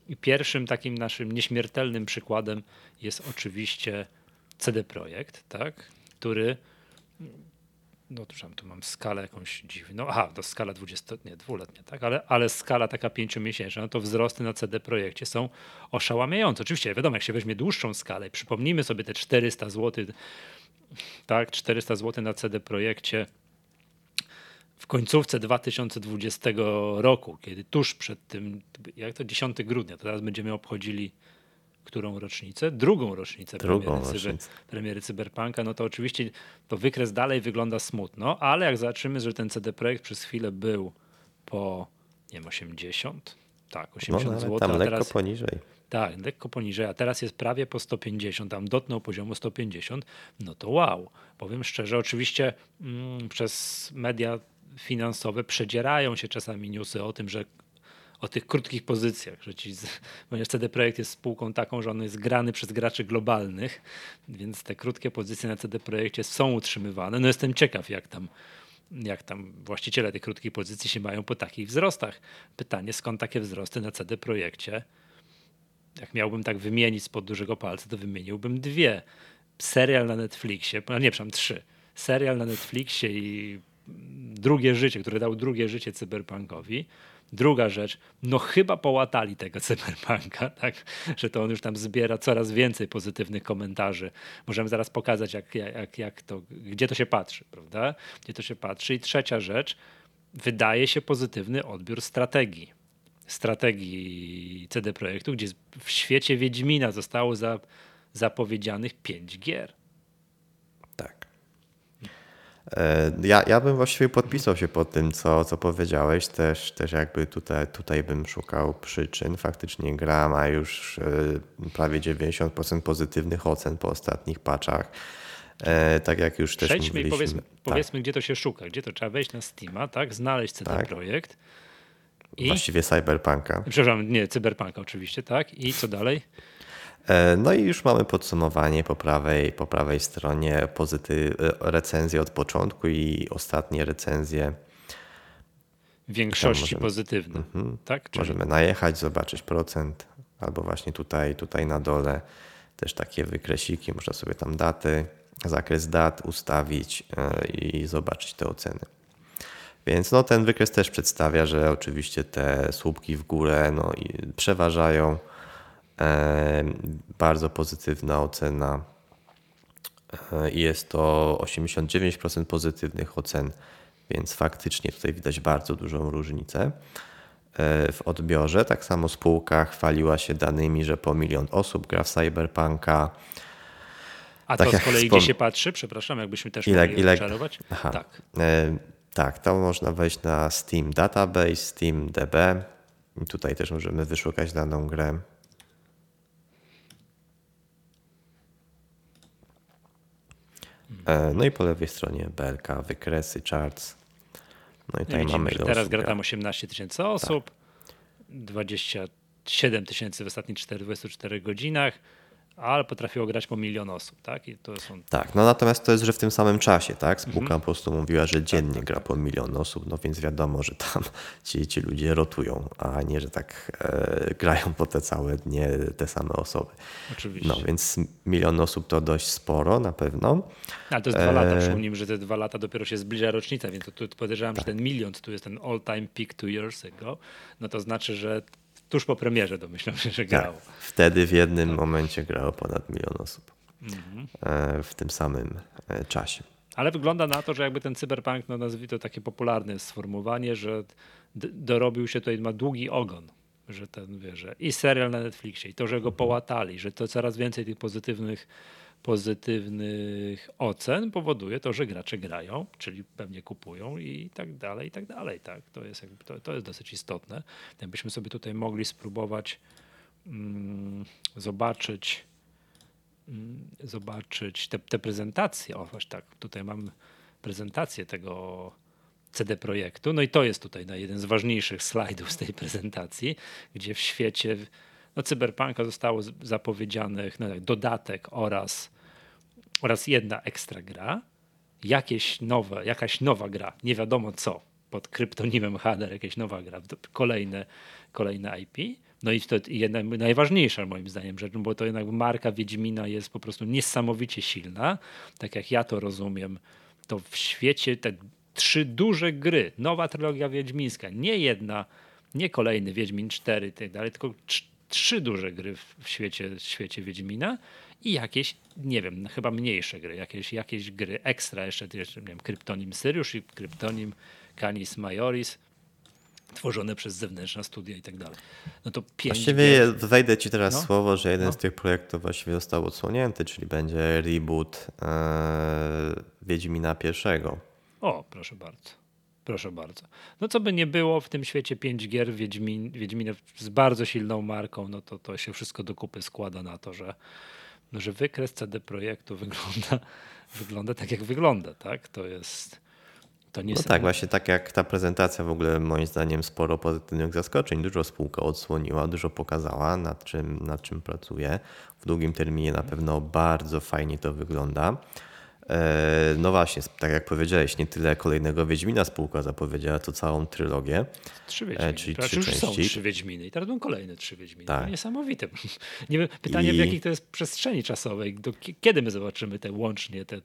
I pierwszym takim naszym nieśmiertelnym przykładem jest oczywiście CD Projekt, tak? który no to tu mam skalę jakąś dziwną, aha, to skala 20, nie, dwuletnia, tak, ale, ale skala taka pięciomiesięczna, no to wzrosty na CD Projekcie są oszałamiające. Oczywiście, wiadomo, jak się weźmie dłuższą skalę, przypomnijmy sobie te 400 zł tak, 400 zł na CD Projekcie w końcówce 2020 roku, kiedy tuż przed tym, jak to 10 grudnia, teraz będziemy obchodzili którą rocznicę? Drugą rocznicę, Drugą premiery, rocznicę. Cyber, premiery Cyberpunka, no to oczywiście to wykres dalej wygląda smutno, ale jak zobaczymy, że ten CD Projekt przez chwilę był po, nie wiem, 80, tak, No, 80 ale zł, tam lekko teraz, poniżej. tak, lekko poniżej, a teraz jest prawie po 150, tam dotknął poziomu 150, no to wow. Powiem szczerze, oczywiście mm, przez media finansowe przedzierają się czasami newsy o tym, że o tych krótkich pozycjach, że ci, *laughs* ponieważ CD Projekt jest spółką taką, że on jest grany przez graczy globalnych, więc te krótkie pozycje na CD Projekcie są utrzymywane. No jestem ciekaw, jak tam, jak tam właściciele tych krótkich pozycji się mają po takich wzrostach. Pytanie, skąd takie wzrosty na CD Projekcie? Jak miałbym tak wymienić spod dużego palca, to wymieniłbym dwie. Serial na Netflixie, no nie, przepraszam, trzy. Serial na Netflixie i drugie życie, które dał drugie życie cyberpunkowi. Druga rzecz, no chyba połatali tego cyberpunka, *laughs* tak, że to on już tam zbiera coraz więcej pozytywnych komentarzy. Możemy zaraz pokazać, jak, jak, jak to, gdzie to się patrzy, prawda? Gdzie to się patrzy. I trzecia rzecz, wydaje się pozytywny odbiór strategii. Strategii CD Projektu, gdzie w świecie Wiedźmina zostało za, zapowiedzianych pięć gier. E, Ja, ja bym właściwie podpisał się pod tym, co, co powiedziałeś. Też, też jakby tutaj, tutaj bym szukał przyczyn. Faktycznie gra ma już e, prawie 90% pozytywnych ocen po ostatnich patchach. E, Tak jak już też Przejdźmy i mówiliśmy. powiedzmy, tak, powiedzmy, gdzie to się szuka. Gdzie to trzeba wejść na Steama, tak? Znaleźć CD Tak. Projekt. I, Właściwie Cyberpunka. przepraszam, nie, Cyberpunk oczywiście, tak? I co dalej? E, No i już mamy podsumowanie po prawej, po prawej stronie, pozyty, e, recenzje od początku i ostatnie recenzje. W większości możemy- pozytywne, tak? Czyli Możemy najechać, zobaczyć procent, albo właśnie tutaj, tutaj na dole też takie wykresiki, można sobie tam daty, zakres dat ustawić e, i zobaczyć te oceny. Więc no, ten wykres też przedstawia, że oczywiście te słupki w górę no, i przeważają. Bardzo pozytywna ocena. E, Jest to 89% pozytywnych ocen, więc faktycznie tutaj widać bardzo dużą różnicę e, w odbiorze. Tak samo spółka chwaliła się danymi, że po milion osób gra w Cyberpunka. A tak to z kolei wspom- gdzie się patrzy? Przepraszam, jakbyśmy też Ile- mogli ile- czarować. Aha. Tak. E, Tak, tam można wejść na Steam Database, Steam DB. Tutaj też możemy wyszukać daną grę. No i po lewej stronie BLK, wykresy, charts. No i No tutaj widzimy, mamy że teraz gra tam 18 tysięcy osób, Tak. 27 tysięcy w ostatnich 4, 24 godzinach, ale potrafiło grać po milion osób, tak? I to są Tak, no natomiast to jest, że w tym samym czasie, tak? Spółka Mhm. po prostu mówiła, że dziennie Tak, gra po milion osób, no więc wiadomo, że tam *laughs* ci, ci ludzie rotują, a nie, że tak e, grają po te całe dnie te same osoby. oczywiście. No więc milion osób to dość sporo na pewno. Ale to jest dwa lata. Eee. Przypomnijmy, że te dwa lata dopiero się zbliża rocznica, więc tu podejrzewam, Tak. że ten milion, tu jest ten all-time peak two years ago, no to znaczy, że tuż po premierze domyślam się, że Tak, grało. wtedy w jednym momencie grało ponad milion osób Mhm. e, w tym samym e, czasie. Ale wygląda na to, że jakby ten cyberpunk, no nazwij to takie popularne sformułowanie, że dorobił się tutaj, ma długi ogon. Że ten, wie, że i serial na Netflixie, i to, że go połatali, że to coraz więcej tych pozytywnych, pozytywnych ocen powoduje to, że gracze grają, czyli pewnie kupują i tak dalej, i tak dalej. Tak? To, jest jakby, to, to jest dosyć istotne. Jakbyśmy sobie tutaj mogli spróbować mm, zobaczyć mm, zobaczyć te, te prezentacje. O, właśnie tak, tutaj mam prezentację tego CD Projektu. No i to jest tutaj na jeden z ważniejszych slajdów z tej prezentacji, gdzie w świecie no, Cyberpunka zostało zapowiedzianych no, tak, dodatek oraz, oraz jedna ekstra gra, jakieś nowe, jakaś nowa gra, nie wiadomo co, pod kryptonimem Hader, jakaś nowa gra, kolejne, kolejne IP. No i to jedna najważniejsza moim zdaniem rzecz, bo to jednak marka Wiedźmina jest po prostu niesamowicie silna. Tak jak ja to rozumiem, to w świecie te trzy duże gry, nowa trylogia wiedźmińska, nie jedna, nie kolejny Wiedźmin 4 i tak dalej, tylko trz- trzy duże gry w świecie, w świecie Wiedźmina i jakieś, nie wiem, chyba mniejsze gry, jakieś, jakieś gry ekstra, jeszcze, jeszcze nie wiem, kryptonim Syriusz i kryptonim Canis Majoris. tworzone przez zewnętrzne studia i tak dalej. No to pięć Właściwie gier. wejdę ci teraz No. słowo, że jeden No. z tych projektów właściwie został odsłonięty, czyli będzie reboot e, Wiedźmina pierwszego. O, proszę bardzo. Proszę bardzo. No co by nie było w tym świecie pięć gier Wiedźmin, Wiedźmina z bardzo silną marką, no to to się wszystko do kupy składa na to, że, no, że wykres CD Projektu wygląda, *laughs* wygląda tak, jak wygląda, tak? To jest... To nie No tak, właśnie tak jak ta prezentacja w ogóle moim zdaniem sporo pozytywnych zaskoczeń. Dużo spółka odsłoniła, dużo pokazała nad czym, nad czym pracuje. W długim terminie na pewno bardzo fajnie to wygląda. E, No właśnie, tak jak powiedziałeś, nie tyle kolejnego Wiedźmina spółka zapowiedziała, to całą trylogię. Trzy Wiedźminy. czyli trzy już są części. trzy Wiedźminy i teraz będą kolejne trzy Wiedźminy. Tak. To niesamowite. *laughs* Nie wiem, pytanie w I- jakiej to jest przestrzeni czasowej, do, ki- kiedy my zobaczymy te łącznie te,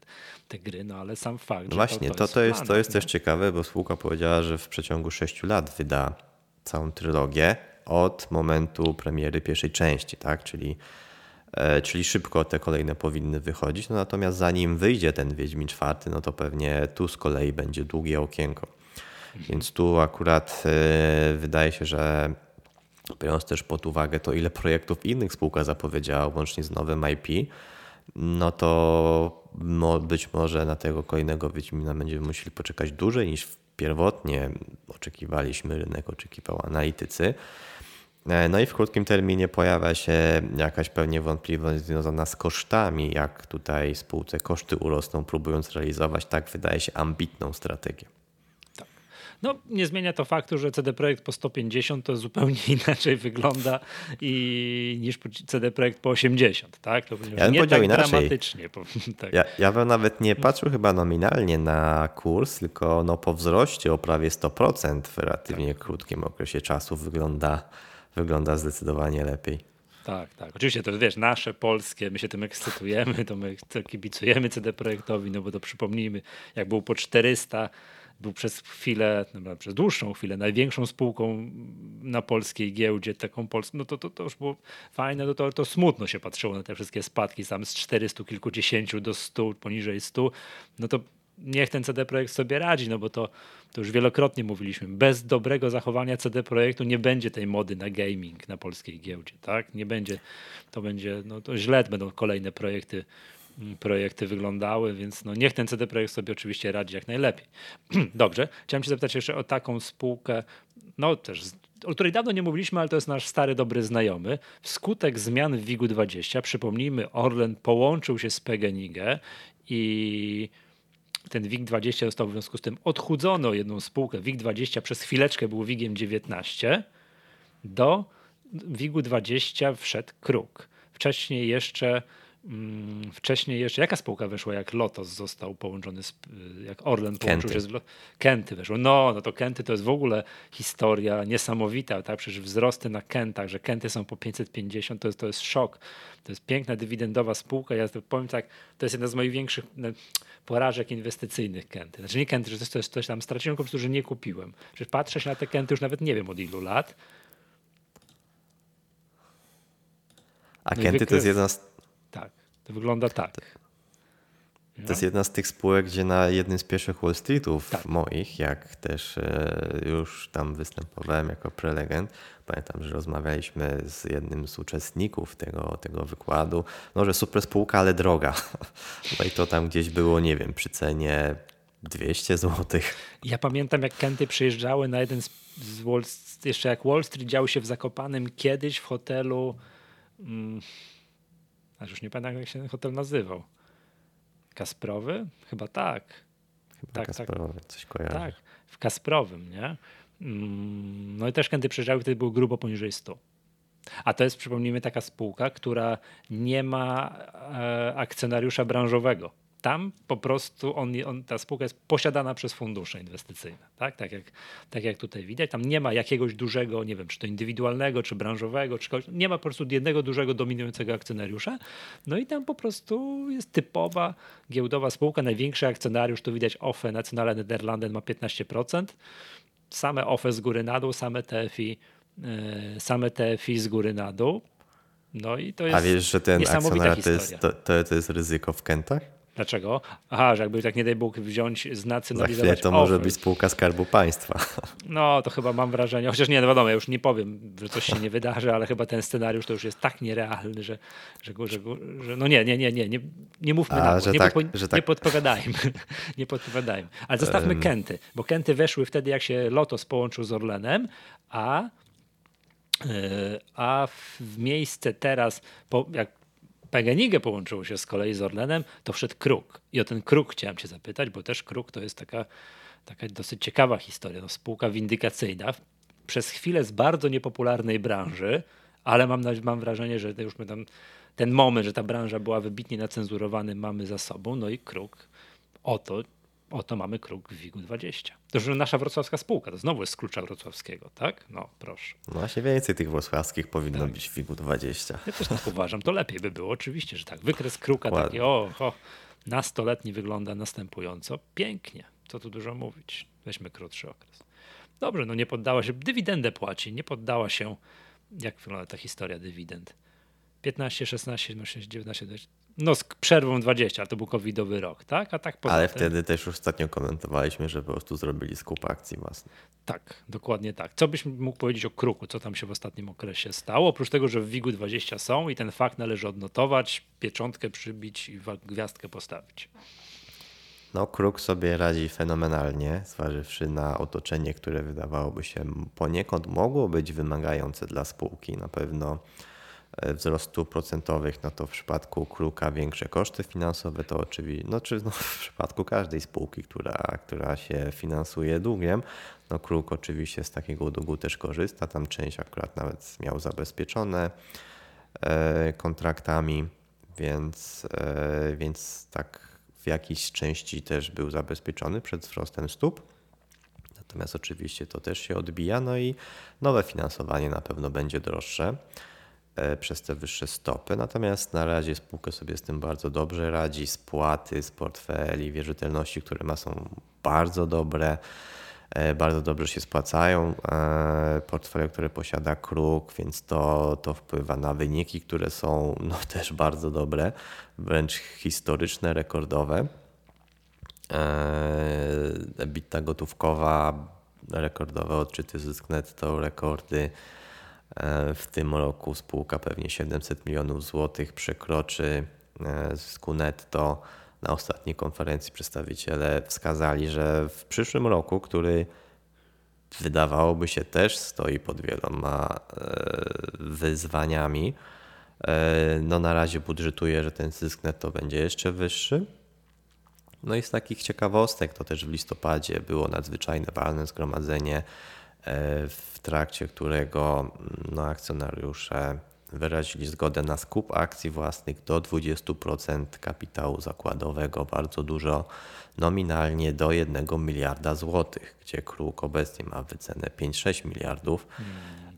te gry, no ale sam fakt, No że właśnie, to, to, to, jest, w to jest też ciekawe, bo spółka powiedziała, że w przeciągu 6 lat wyda całą trylogię od momentu premiery pierwszej części, tak? Czyli, e, czyli szybko te kolejne powinny wychodzić. No natomiast zanim wyjdzie ten Wiedźmin czwarty, no to pewnie tu z kolei będzie długie okienko. Więc tu akurat e, wydaje się, że biorąc też pod uwagę to, ile projektów innych spółka zapowiedziała, łącznie z nowym IP, no to być może na tego kolejnego Wiedźmina będziemy musieli poczekać dłużej niż pierwotnie oczekiwaliśmy, rynek oczekiwał analitycy. E, No i w krótkim terminie pojawia się jakaś pewnie wątpliwość związana z kosztami, jak tutaj spółce koszty urosną, próbując realizować tak wydaje się ambitną strategię. No, nie zmienia to faktu, że CD Projekt po 150 to zupełnie *laughs* inaczej wygląda i, niż CD Projekt po 80, tak? To bym nie powiedział tak inaczej. dramatycznie. *laughs* Tak. Ja, ja bym nawet nie patrzył chyba nominalnie na kurs, tylko no po wzroście o prawie 100% w relatywnie krótkim okresie czasu wygląda, wygląda zdecydowanie lepiej. Tak, tak. Oczywiście to wiesz, nasze polskie, my się tym ekscytujemy, to my kibicujemy CD Projektowi, no bo to przypomnijmy, jak był po 400, był przez chwilę, no, przez dłuższą chwilę największą spółką na polskiej giełdzie, taką polską, no to, to, to już było fajne, no to, to smutno się patrzyło na te wszystkie spadki, tam z 400 kilkudziesięciu do 100, poniżej 100, no to niech ten CD Projekt sobie radzi, no bo to, to już wielokrotnie mówiliśmy, bez dobrego zachowania CD Projektu nie będzie tej mody na gaming na polskiej giełdzie, tak? Nie będzie, to będzie, no to źle będą kolejne projekty, mm, projekty wyglądały, więc no niech ten CD Projekt sobie oczywiście radzi jak najlepiej. *clears throat* Dobrze, chciałem cię zapytać jeszcze o taką spółkę, no też, o której dawno nie mówiliśmy, ale to jest nasz stary, dobry znajomy. Wskutek zmian w WIG-20, przypomnijmy, Orlen połączył się z PGNiG i ten WIG-20 został w związku z tym odchudzony o jedną spółkę. WIG-20 przez chwileczkę był WIG-iem 19. Do WIG-u 20 wszedł Kruk. Wcześniej jeszcze, wcześniej jeszcze, jaka spółka weszła, jak Lotos został połączony, z, jak Orlen połączył Kenty. się z Kenty weszło. No, no to Kenty to jest w ogóle historia niesamowita, tak? Przecież wzrosty na Kentach, że Kenty są po 550, to jest, to jest szok. To jest piękna dywidendowa spółka. Ja powiem tak, to jest jedna z moich większych no, porażek inwestycyjnych Kenty. Znaczy nie Kenty, że to jest coś, tam straciłem, po prostu, że nie kupiłem. Że patrzę się na te Kenty już nawet nie wiem od ilu lat. A No Kenty to jest jedna z Tak, to wygląda tak. To jest jedna z tych spółek, gdzie na jednym z pierwszych Wall Streetów Tak. moich, jak też e, już tam występowałem jako prelegent, pamiętam, że rozmawialiśmy z jednym z uczestników tego, tego wykładu, no że super spółka, ale droga. *laughs* No i to tam gdzieś było, nie wiem, przy cenie 200 zł. Ja pamiętam, jak Kenty przyjeżdżały na jeden z, Wall, jeszcze jak Wall Street działo się w Zakopanem kiedyś w hotelu, mm, aż już nie pamiętam, jak się ten hotel nazywał. Kasprowy? Chyba tak. Chyba Tak, tak. Kasparowy, coś kojarzy. Tak, w Kasprowym, nie? Mm, No i też Kenty przyjeżdżały, wtedy było grubo poniżej 100. A to jest, przypomnijmy, taka spółka, która nie ma e, akcjonariusza branżowego. Tam po prostu on, on, ta spółka jest posiadana przez fundusze inwestycyjne. Tak? Tak, jak, tak jak tutaj widać. Tam nie ma jakiegoś dużego, nie wiem, czy to indywidualnego, czy branżowego, czy kogoś. Nie ma po prostu jednego dużego dominującego akcjonariusza. No i tam po prostu jest typowa giełdowa spółka. Największy akcjonariusz, tu widać OFE, Nationale Nederlanden ma 15%. Same OFE z góry na dół, same TFI, e, same TFI z góry na dół. No i to jest A wiesz, że ten historia. to, to, to jest ryzyko w Kentach? Dlaczego? Aha, że jakby tak nie daj Bóg wziąć, Za znacjonalizować chwilę to może być spółka Skarbu Państwa. *laughs* No, to chyba mam wrażenie, chociaż nie, no wiadomo, ja już nie powiem, że coś się nie wydarzy, ale chyba ten scenariusz to już jest tak nierealny, że, że, że, że no nie, nie, nie, nie, nie, nie mówmy A, na że nie, tak- podpo- że nie tak- podpowiadajmy, *laughs* nie podpowiadajmy. Ale zostawmy Kenty, bo Kenty weszły wtedy, jak się Lotos połączył z Orlenem, a, yy, a w- w miejsce teraz, po, jak PGNiG połączyło się z kolei z Orlenem, to wszedł Kruk. I o ten Kruk chciałem cię zapytać, bo też Kruk to jest taka, taka dosyć ciekawa historia. No, spółka windykacyjna, przez chwilę z bardzo niepopularnej branży, ale mam, mam wrażenie, że już my tam, ten moment, że ta branża była wybitnie nacenzurowany, mamy za sobą. No i Kruk, oto, oto mamy Kruk w WIG-20. To już nasza wrocławska spółka, to znowu jest z klucza wrocławskiego, tak? No proszę. No właśnie więcej tych wrocławskich powinno Tak. być w WIG-20. Ja też tak uważam, to lepiej by było, oczywiście, że tak. Wykres kruka Dokładnie. taki, o, o, nastoletni wygląda następująco. Pięknie, co tu dużo mówić. Weźmy krótszy okres. Dobrze, no nie poddała się, dywidendę płaci, nie poddała się. Jak wygląda ta historia dywidend? 15, 16, 17, 19, 20. No z przerwą 20, ale to był covidowy rok, tak? A tak poza Ale tym, wtedy też już ostatnio komentowaliśmy, że po prostu zrobili skup akcji własnych. Tak, dokładnie tak. Co byś mógł powiedzieć o kruku? Co tam się w ostatnim okresie stało? Oprócz tego, że w WIG-u 20 są i ten fakt należy odnotować, pieczątkę przybić i gwiazdkę postawić. No, Kruk sobie radzi fenomenalnie, zważywszy na otoczenie, które wydawałoby się poniekąd mogło być wymagające dla spółki. Na pewno e, wzrost stóp procentowych, no to w przypadku Kruka większe koszty finansowe, to oczywiście, no czy no, *laughs* w przypadku każdej spółki, która, która się finansuje długiem, no Kruk oczywiście z takiego długu też korzysta, tam część akurat nawet miał zabezpieczone e, kontraktami, więc, e, więc tak w jakiejś części też był zabezpieczony przed wzrostem stóp. Natomiast oczywiście to też się odbija, no i nowe finansowanie na pewno będzie droższe przez te wyższe stopy. Natomiast na razie spółka sobie z tym bardzo dobrze radzi. Spłaty z portfeli, wierzytelności, które ma, są bardzo dobre. E, Bardzo dobrze się spłacają e, portfele, które posiada Kruk, więc to, to wpływa na wyniki, które są no, *laughs* też bardzo dobre, wręcz historyczne, rekordowe. E, EBITDA gotówkowa, rekordowe odczyty zysk netto, rekordy. E, W tym roku spółka pewnie 700 milionów złotych przekroczy e, zysku netto. Na ostatniej konferencji przedstawiciele wskazali, że w przyszłym roku, który wydawałoby się też stoi pod wieloma e, wyzwaniami, no na razie budżetuje, że ten zysk netto będzie jeszcze wyższy. No i z takich ciekawostek to też w listopadzie było nadzwyczajne walne zgromadzenie, w trakcie którego mm, no, akcjonariusze wyrazili zgodę na skup akcji własnych do 20% kapitału zakładowego, bardzo dużo, nominalnie do 1 miliarda złotych, gdzie Kruk obecnie ma wycenę 5-6 miliardów.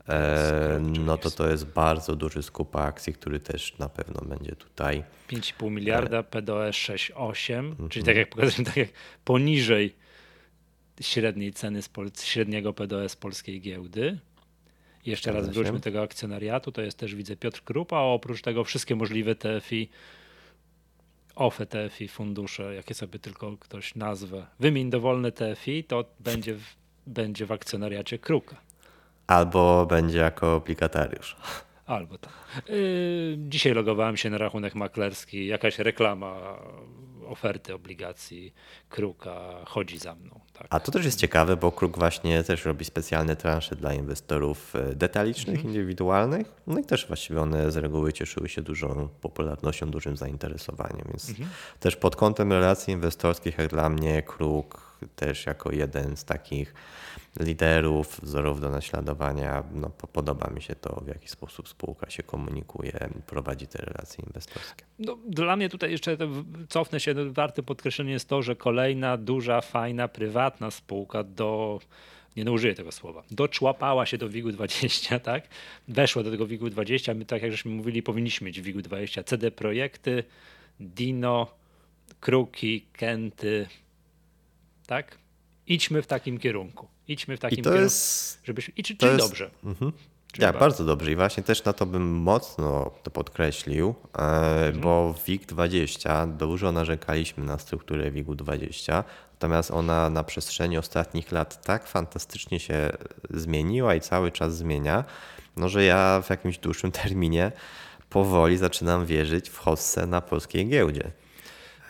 E, no to to jest bardzo duży skup akcji, który też na pewno będzie tutaj 5,5 miliarda, PDOS 6,8, Mhm. czyli tak jak pokazałem, tak jak poniżej średniej ceny z średniego PDOS polskiej giełdy. Jeszcze raz wróćmy tego akcjonariatu, to jest też widzę Piotr Krupa, a oprócz tego wszystkie możliwe TFI, OFE TFI, fundusze, jakie sobie tylko ktoś nazwę. Wymień dowolne TFI, to będzie w, będzie w akcjonariacie Kruka. albo będzie jako obligatariusz. Albo tak. Yy, dzisiaj logowałem się na rachunek maklerski, jakaś reklama oferty obligacji Kruka chodzi za mną. Tak. A to też jest ciekawe, bo Kruk właśnie też robi specjalne transze dla inwestorów e, detalicznych, indywidualnych. No i też właściwie one z reguły cieszyły się dużą popularnością, dużym zainteresowaniem. Więc też pod kątem relacji inwestorskich, jak dla mnie, Kruk też jako jeden z takich liderów, wzorów do naśladowania, no, po- podoba mi się to, w jaki sposób spółka się komunikuje, prowadzi te relacje inwestorskie. No, dla mnie tutaj jeszcze cofnę się, no, warte podkreślenia jest to, że kolejna duża, fajna, prywatna spółka do nie no, użyję tego słowa, doczłapała się do WIG-u 20, *laughs* tak? Weszła do tego WIG-u 20, my tak jak żeśmy mówili, powinniśmy mieć w WIG-u 20 CD Projekty, Dino, Kruki, Kenty, tak? Idźmy w takim kierunku. Idźmy w takim I to kierunku. jest Żebyśmy, i, czy, to czyli jest- dobrze. Mhm. Ja, bardzo dobrze i właśnie też na to bym mocno to podkreślił, e, bo WIG20 dużo narzekaliśmy na strukturę WIG-u 20, natomiast ona na przestrzeni ostatnich lat tak fantastycznie się zmieniła i cały czas zmienia, no że ja w jakimś dłuższym *laughs* terminie powoli zaczynam wierzyć w hossę na polskiej giełdzie.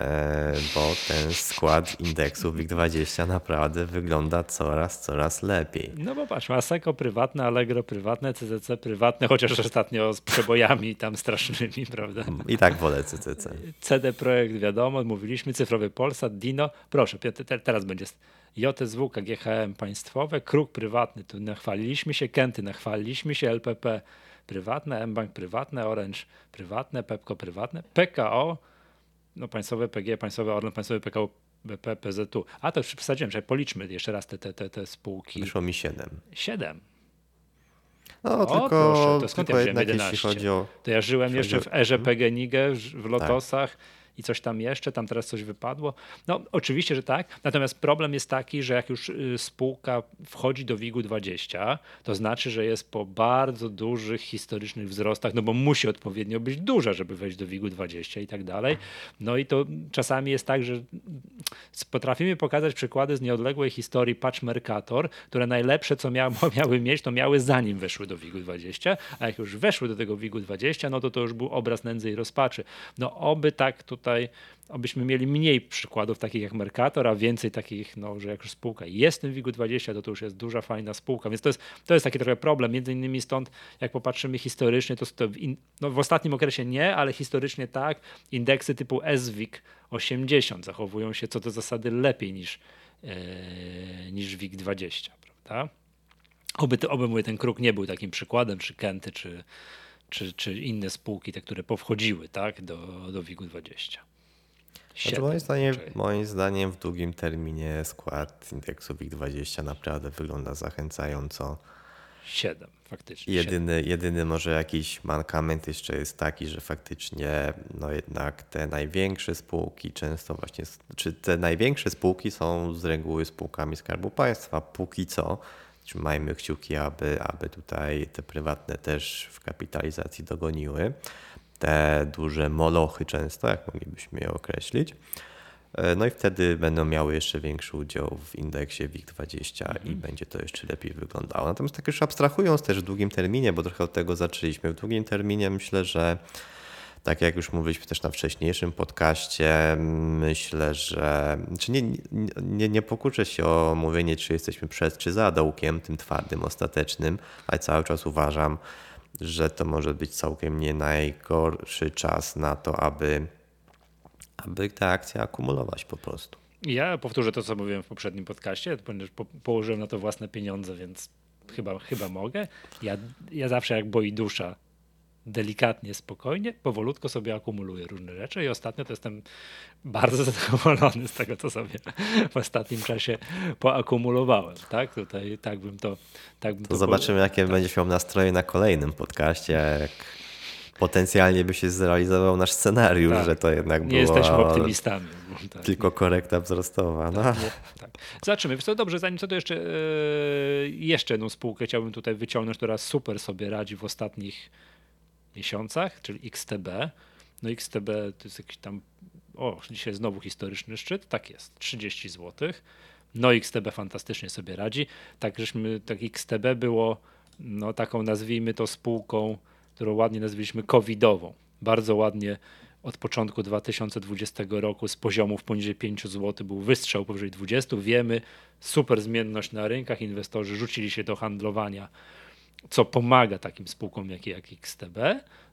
E, bo ten skład indeksu WIG20 naprawdę wygląda coraz, coraz lepiej. No bo patrz, Maseko prywatne, Allegro prywatne, CCC prywatne, chociaż ostatnio z przebojami tam strasznymi, prawda? I tak wolę CCC. CD Projekt wiadomo, mówiliśmy, Cyfrowy Polsat, Dino, proszę, teraz będzie JSW, KGHM państwowe, Kruk prywatny, tu nachwaliliśmy się, Kenty nachwaliliśmy się, LPP prywatne, mBank prywatne, Orange prywatne, Pepco prywatne, PKO no, państwowe PG, państwowe Orlen, państwowe PKO, BP, PZU. A to już wsadziłem, że policzmy jeszcze raz te, te, te, te spółki. Wyszło mi 7. 7. No, o, tylko, proszę, to skąd tylko ja wziąłem 11? Chodzi o, to ja żyłem jeszcze w erze PGNiG, w Lotosach. Tak i coś tam jeszcze, tam teraz coś wypadło. No oczywiście, że tak, natomiast problem jest taki, że jak już y, spółka wchodzi do WIG-u 20, to znaczy, że jest po bardzo dużych historycznych wzrostach, no bo musi odpowiednio być duża, żeby wejść do WIG-u 20 i tak dalej. No i to czasami jest tak, że potrafimy pokazać przykłady z nieodległej historii Patch Mercator, które najlepsze, co miały, *laughs* miały mieć, to miały zanim weszły do WIG-u 20, a jak już weszły do tego WIG-u 20, no to to już był obraz nędzy i rozpaczy. No oby tak tutaj tutaj abyśmy mieli mniej przykładów takich jak Mercator, a więcej takich, no, że jak już spółka jest w tym WIG-20, to to już jest duża, fajna spółka. Więc to jest, to jest taki trochę problem. Między innymi stąd, jak popatrzymy historycznie, to, to w, in, no, w ostatnim okresie nie, ale historycznie tak. Indeksy typu SWIG 80 zachowują się co do zasady lepiej niż, e, niż WIG-20, prawda? Oby, oby ten kruk nie był takim przykładem, czy Kenty, czy, czy, czy inne spółki, te, które powchodziły tak, do, do WIG-u 20. Znaczy moim, zdaniem, moim zdaniem w długim terminie skład indeksu WIG20 naprawdę wygląda zachęcająco. 7 faktycznie. Jedyny, 7. jedyny może jakiś mankament jeszcze jest taki, że faktycznie no jednak te największe spółki często właśnie, czy te największe spółki są z reguły spółkami Skarbu Państwa póki co, trzymajmy kciuki, aby, aby tutaj te prywatne też w kapitalizacji dogoniły. Te duże molochy często, jak moglibyśmy je określić. E, no i wtedy będą miały jeszcze większy udział w indeksie WIG20 mhm. i będzie to jeszcze lepiej wyglądało. Natomiast tak już abstrahując też w długim terminie, bo trochę od tego zaczęliśmy, w długim terminie myślę, że tak jak już mówiliśmy też na wcześniejszym podcaście, myślę, że czy nie, nie, nie pokuszę się o mówienie, czy jesteśmy przed czy za dołkiem, tym twardym, ostatecznym, ale cały czas uważam, że to może być całkiem nie najgorszy czas na to, aby, aby te akcje akumulować po prostu. Ja powtórzę to, co mówiłem w poprzednim podcaście, ponieważ po, położyłem na to własne pieniądze, więc chyba, chyba mogę. Ja, ja zawsze jak boi dusza delikatnie, spokojnie, powolutko sobie akumuluję różne rzeczy i ostatnio to jestem bardzo *laughs* zadowolony z tego, co sobie w ostatnim czasie poakumulowałem. Tak, tutaj tak bym to tak bym to, to zobaczymy, jakie tak. będziesz miał nastroje na kolejnym podcaście, jak potencjalnie by się zrealizował nasz scenariusz, tak. że to jednak było... Nie jesteśmy optymistami. Tak. Tylko korekta wzrostowa. No. Tak, tak. Zobaczymy. Co dobrze, zanim co to jeszcze, yy, jeszcze jedną spółkę chciałbym tutaj wyciągnąć, która super sobie radzi w ostatnich miesiącach, czyli XTB. No XTB to jest jakiś tam, o, dzisiaj znowu historyczny szczyt, tak jest, 30 zł. No XTB fantastycznie sobie radzi. Tak, żeśmy, tak XTB było no taką nazwijmy to spółką, którą ładnie nazwaliśmy covidową. Bardzo ładnie od początku 2020 roku z poziomów poniżej 5 zł był wystrzał powyżej 20. Wiemy, super zmienność na rynkach, inwestorzy rzucili się do handlowania co pomaga takim spółkom jak, jak XTB.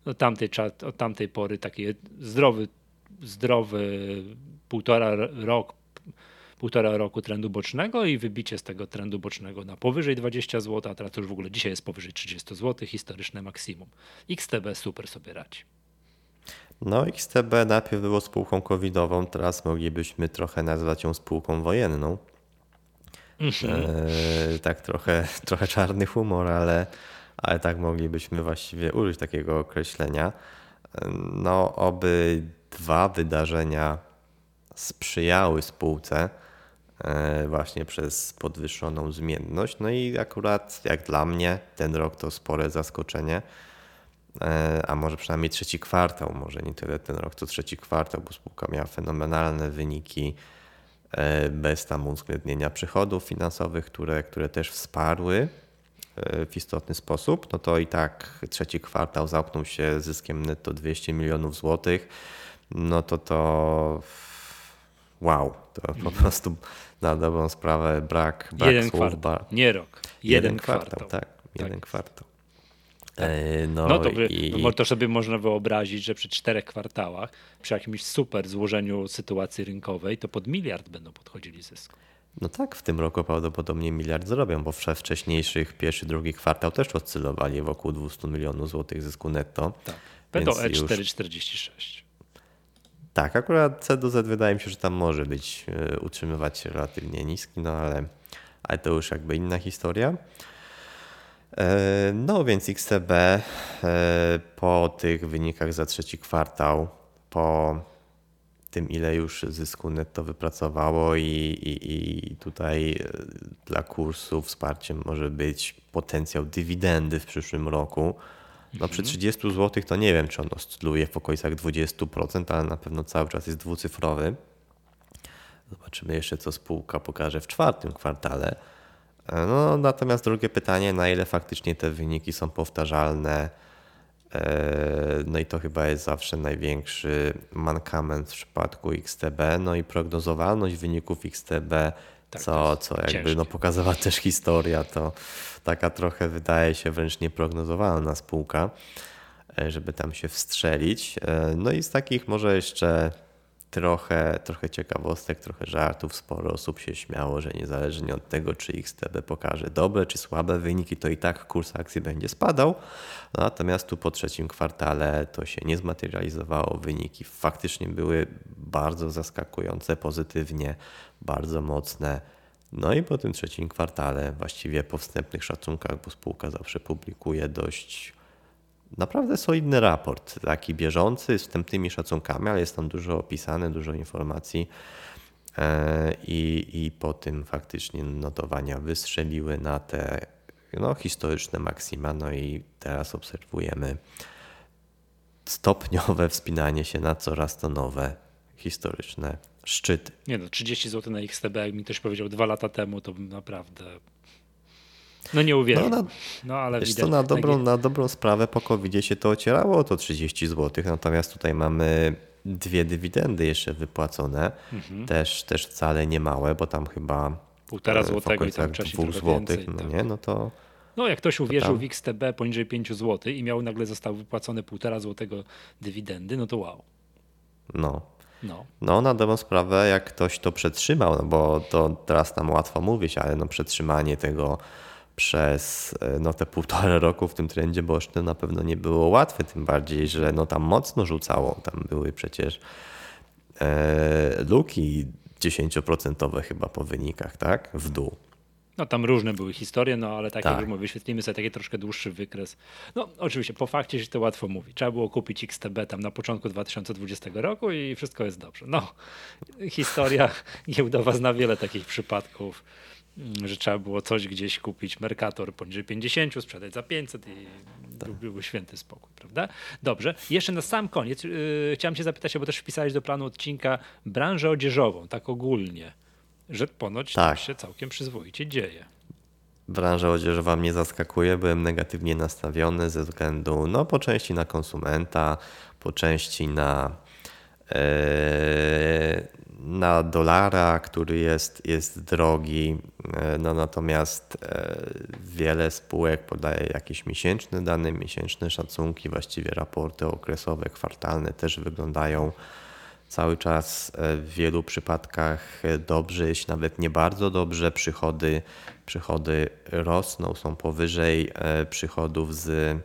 No tamtej, od tamtej pory taki zdrowy, zdrowy półtora rok, półtora roku trendu bocznego i wybicie z tego trendu bocznego na powyżej 20 zł, a teraz już w ogóle dzisiaj jest powyżej 30 zł, historyczne maksimum. XTB super sobie radzi. No, XTB najpierw było spółką covidową, teraz moglibyśmy trochę nazwać ją spółką wojenną. E, tak trochę, *laughs* trochę czarny humor, ale, ale tak moglibyśmy właściwie użyć takiego określenia. No, oby dwa wydarzenia sprzyjały spółce, e, właśnie przez podwyższoną zmienność. No i akurat jak dla mnie ten rok to spore zaskoczenie, e, a może przynajmniej trzeci kwartał, może nie tyle ten rok, co trzeci kwartał, bo spółka miała fenomenalne wyniki bez tam uwzględnienia przychodów finansowych, które, które też wsparły w istotny sposób, no to i tak trzeci kwartał zamknął się zyskiem netto 200 milionów złotych, no to to wow, to po mhm. prostu na dobrą sprawę brak, brak jeden słów. Kwartał, nie rok, jeden, jeden kwartał. kwartał. Tak, jeden tak. kwartał. Tak. E, no, no to, i... to sobie można wyobrazić, że przy czterech kwartałach, przy jakimś super złożeniu sytuacji rynkowej, to pod miliard będą podchodzili zysku. No tak, w tym roku prawdopodobnie miliard zrobią, bo w wcześniejszych pierwszy, drugi kwartał też oscylowali wokół 200 milionów złotych zysku netto. Tak. PDE 4,46. Tak, akurat C do Z wydaje mi się, że tam może być, e, utrzymywać się relatywnie niski, no ale, ale to już jakby inna historia. E, no więc XTB e, po tych wynikach za trzeci kwartał, po tym, ile już zysku netto wypracowało i, i, i tutaj e, dla kursu wsparciem może być potencjał dywidendy w przyszłym roku. No przy 30 mhm. zł to nie wiem, czy on oscyluje w okolicach 20%, ale na pewno cały czas jest dwucyfrowy. Zobaczymy jeszcze, co spółka pokaże w czwartym kwartale. E, no, natomiast drugie pytanie, na ile faktycznie te wyniki są powtarzalne E, no i to chyba jest zawsze największy mankament w przypadku XTB. No i prognozowalność wyników XTB, tak, co, co jakby no, pokazała też historia, to taka trochę wydaje się wręcz nieprognozowalna spółka, e, żeby tam się wstrzelić. No i z takich może jeszcze trochę, trochę ciekawostek, trochę żartów. Sporo osób się śmiało, że niezależnie od tego, czy XTB pokaże dobre czy słabe wyniki, to i tak kurs akcji będzie spadał. Natomiast tu po trzecim kwartale to się nie zmaterializowało. Wyniki faktycznie były bardzo zaskakujące, pozytywnie, bardzo mocne. No i po tym trzecim kwartale, właściwie po wstępnych szacunkach, bo spółka zawsze publikuje dość naprawdę solidny raport, taki bieżący, z wstępnymi szacunkami, ale jest tam dużo opisane, dużo informacji. E, I, I po tym faktycznie notowania wystrzeliły na te no, historyczne maksima. No i teraz obserwujemy stopniowe wspinanie się na coraz to nowe historyczne szczyty. Nie no, 30 zł na XTB, jak mi ktoś powiedział dwa lata temu, to bym naprawdę no nie uwierzę. No, no ale wiesz co, na dobrą, na dobrą sprawę po covid się to ocierało to 30 zł, natomiast tutaj mamy dwie dywidendy jeszcze wypłacone, mhm. też, też wcale nie małe, bo tam chyba półtora złotego i tam dwóch złotych, no tak. nie, no to no jak ktoś uwierzył tam... w XTB poniżej 5 zł i miał nagle został wypłacone półtora złotego dywidendy, no to wow. No. No. no, na dobrą sprawę, jak ktoś to przetrzymał, no bo to teraz nam łatwo mówić, ale no przetrzymanie tego przez e, no, te półtora *laughs* roku w tym trendzie bocznym na pewno nie było łatwe, tym bardziej, że no, tam mocno rzucało. Tam były przecież e, luki 10% chyba po wynikach, tak? W dół. No tam różne były historie, no ale tak, tak. jak już mówię, wyświetlimy sobie taki troszkę dłuższy wykres. No oczywiście, po fakcie się to łatwo mówi. Trzeba było kupić XTB tam na początku 2020 roku i wszystko jest dobrze. No, historia *laughs* giełdowa zna wiele takich przypadków że trzeba było coś gdzieś kupić, Mercator poniżej 50, sprzedać za 500 i tak. byłby święty spokój, prawda? Dobrze. Jeszcze na sam koniec yy, chciałem cię zapytać, bo też wpisałeś do planu odcinka branżę odzieżową, tak ogólnie, że ponoć tak. się całkiem przyzwoicie dzieje. Branża odzieżowa mnie zaskakuje, byłem negatywnie nastawiony ze względu no, po części na konsumenta, po części na e, na dolara, który jest, jest drogi, e, no natomiast e, wiele spółek podaje jakieś miesięczne dane, miesięczne szacunki, właściwie raporty okresowe, kwartalne też wyglądają cały czas e, w wielu przypadkach dobrze, jeśli nawet nie bardzo dobrze. Przychody, przychody rosną, są powyżej przychodów z,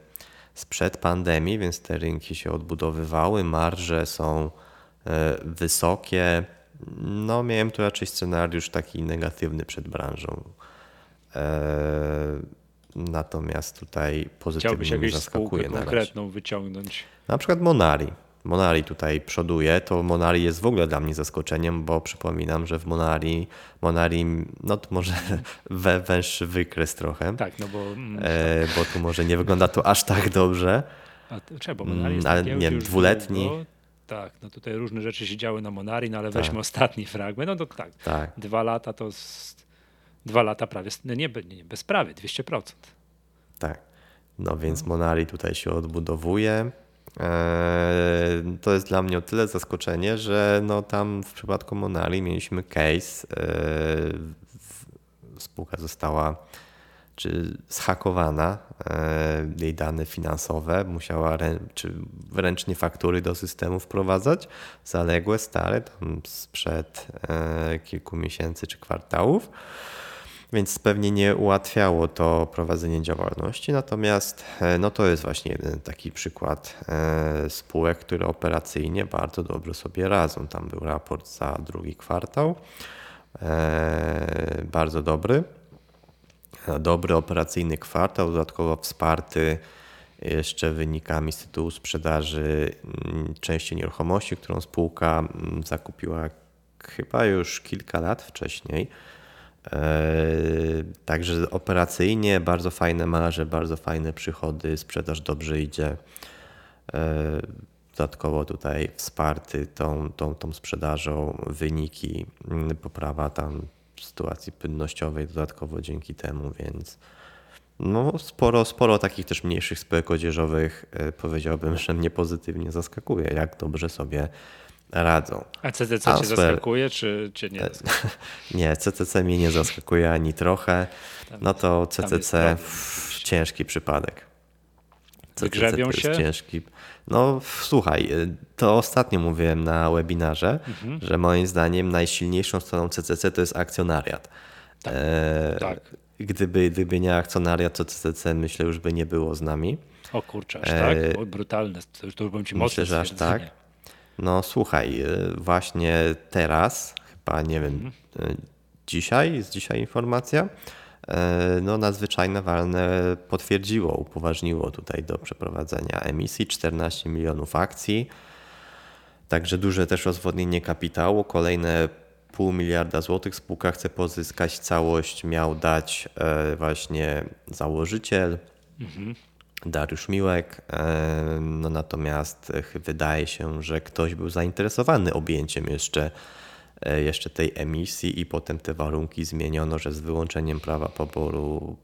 sprzed pandemii, więc te rynki się odbudowywały, marże są wysokie. No, miałem tu raczej scenariusz taki negatywny przed branżą. Eee, natomiast tutaj pozytywnie jakąś zaskakuje spółkę konkretną wyciągnąć. Na przykład Monari. Monari tutaj przoduje, to Monari jest w ogóle dla mnie zaskoczeniem, bo przypominam, że w Monari, Monari no to może *laughs* we, węższy wykres trochę, Tak, no bo. e, bo tu może nie wygląda to aż tak dobrze. A bo Monari jest Mm, ale na nie wiem, dwuletni. długo. Tak, no tutaj różne rzeczy się działy na Monari, no ale weźmy ostatni fragment. No to tak, Tak, dwa lata to. Z, dwa lata prawie. No nie, nie, nie bez prawie, 200%. tak. No więc Monari tutaj się odbudowuje. E, To jest dla mnie o tyle zaskoczenie, że no tam w przypadku Monari mieliśmy case. e, Spółka została czy zhakowana, e, jej dane finansowe, musiała rę, czy ręcznie faktury do systemu wprowadzać, zaległe, stare, tam sprzed e, kilku miesięcy czy kwartałów. Więc pewnie nie ułatwiało to prowadzenie działalności, natomiast e, no to jest właśnie jeden taki przykład spółek, które operacyjnie bardzo dobrze sobie radzą. Tam był raport za drugi kwartał, bardzo dobry. E, Dobry operacyjny kwartał, dodatkowo wsparty jeszcze wynikami z tytułu sprzedaży mm, części nieruchomości, którą spółka mm, zakupiła chyba już kilka lat wcześniej. E, Także operacyjnie bardzo fajne marże, bardzo fajne przychody, sprzedaż dobrze idzie. E, Dodatkowo tutaj wsparty tą, tą, tą sprzedażą wyniki, mm, poprawa tam sytuacji płynnościowej dodatkowo dzięki temu, więc no sporo, sporo takich też mniejszych spółek odzieżowych e, powiedziałbym, że mnie pozytywnie zaskakuje, jak dobrze sobie radzą. A CCC A, cię zaskakuje, czy, czy E, *laughs* nie? zaskakuje? Nie, CCC mnie nie zaskakuje ani trochę. No to CCC ciężki przypadek. Wygrzebią się? ciężki. No słuchaj, y, to ostatnio mówiłem na webinarze, Mhm. że moim zdaniem najsilniejszą stroną CCC to jest akcjonariat. E, tak. Gdyby, gdyby nie akcjonariat, to CCC myślę już by nie było z nami. O kurczę, aż E, tak? O, brutalne. To już, to już bym ci mocno Myślę, że aż tak. No słuchaj, y, właśnie teraz, chyba nie wiem, Mhm. y, dzisiaj, jest dzisiaj informacja, no nadzwyczajne walne potwierdziło, upoważniło tutaj do przeprowadzenia emisji 14 milionów akcji, także duże też rozwodnienie kapitału, kolejne pół miliarda złotych spółka chce pozyskać, całość miał dać e, właśnie założyciel, Dariusz Miłek. e, No natomiast e, wydaje się, że ktoś był zainteresowany objęciem jeszcze, e, jeszcze tej emisji i potem te warunki zmieniono, że z wyłączeniem prawa poboru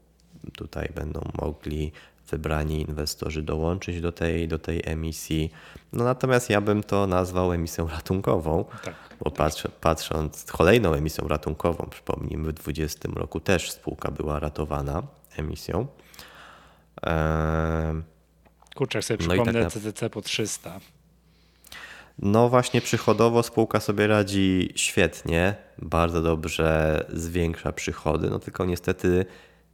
tutaj będą mogli wybrani inwestorzy dołączyć do tej, do tej emisji. No natomiast ja bym to nazwał emisją ratunkową, Tak. bo patrz, patrząc kolejną emisją ratunkową, przypomnijmy, w 2020 roku też spółka była ratowana emisją. Ehm, Kurczę, sobie No i tak przypomnę na- CCC po 300. No właśnie przychodowo spółka sobie radzi świetnie, bardzo dobrze zwiększa przychody, no tylko niestety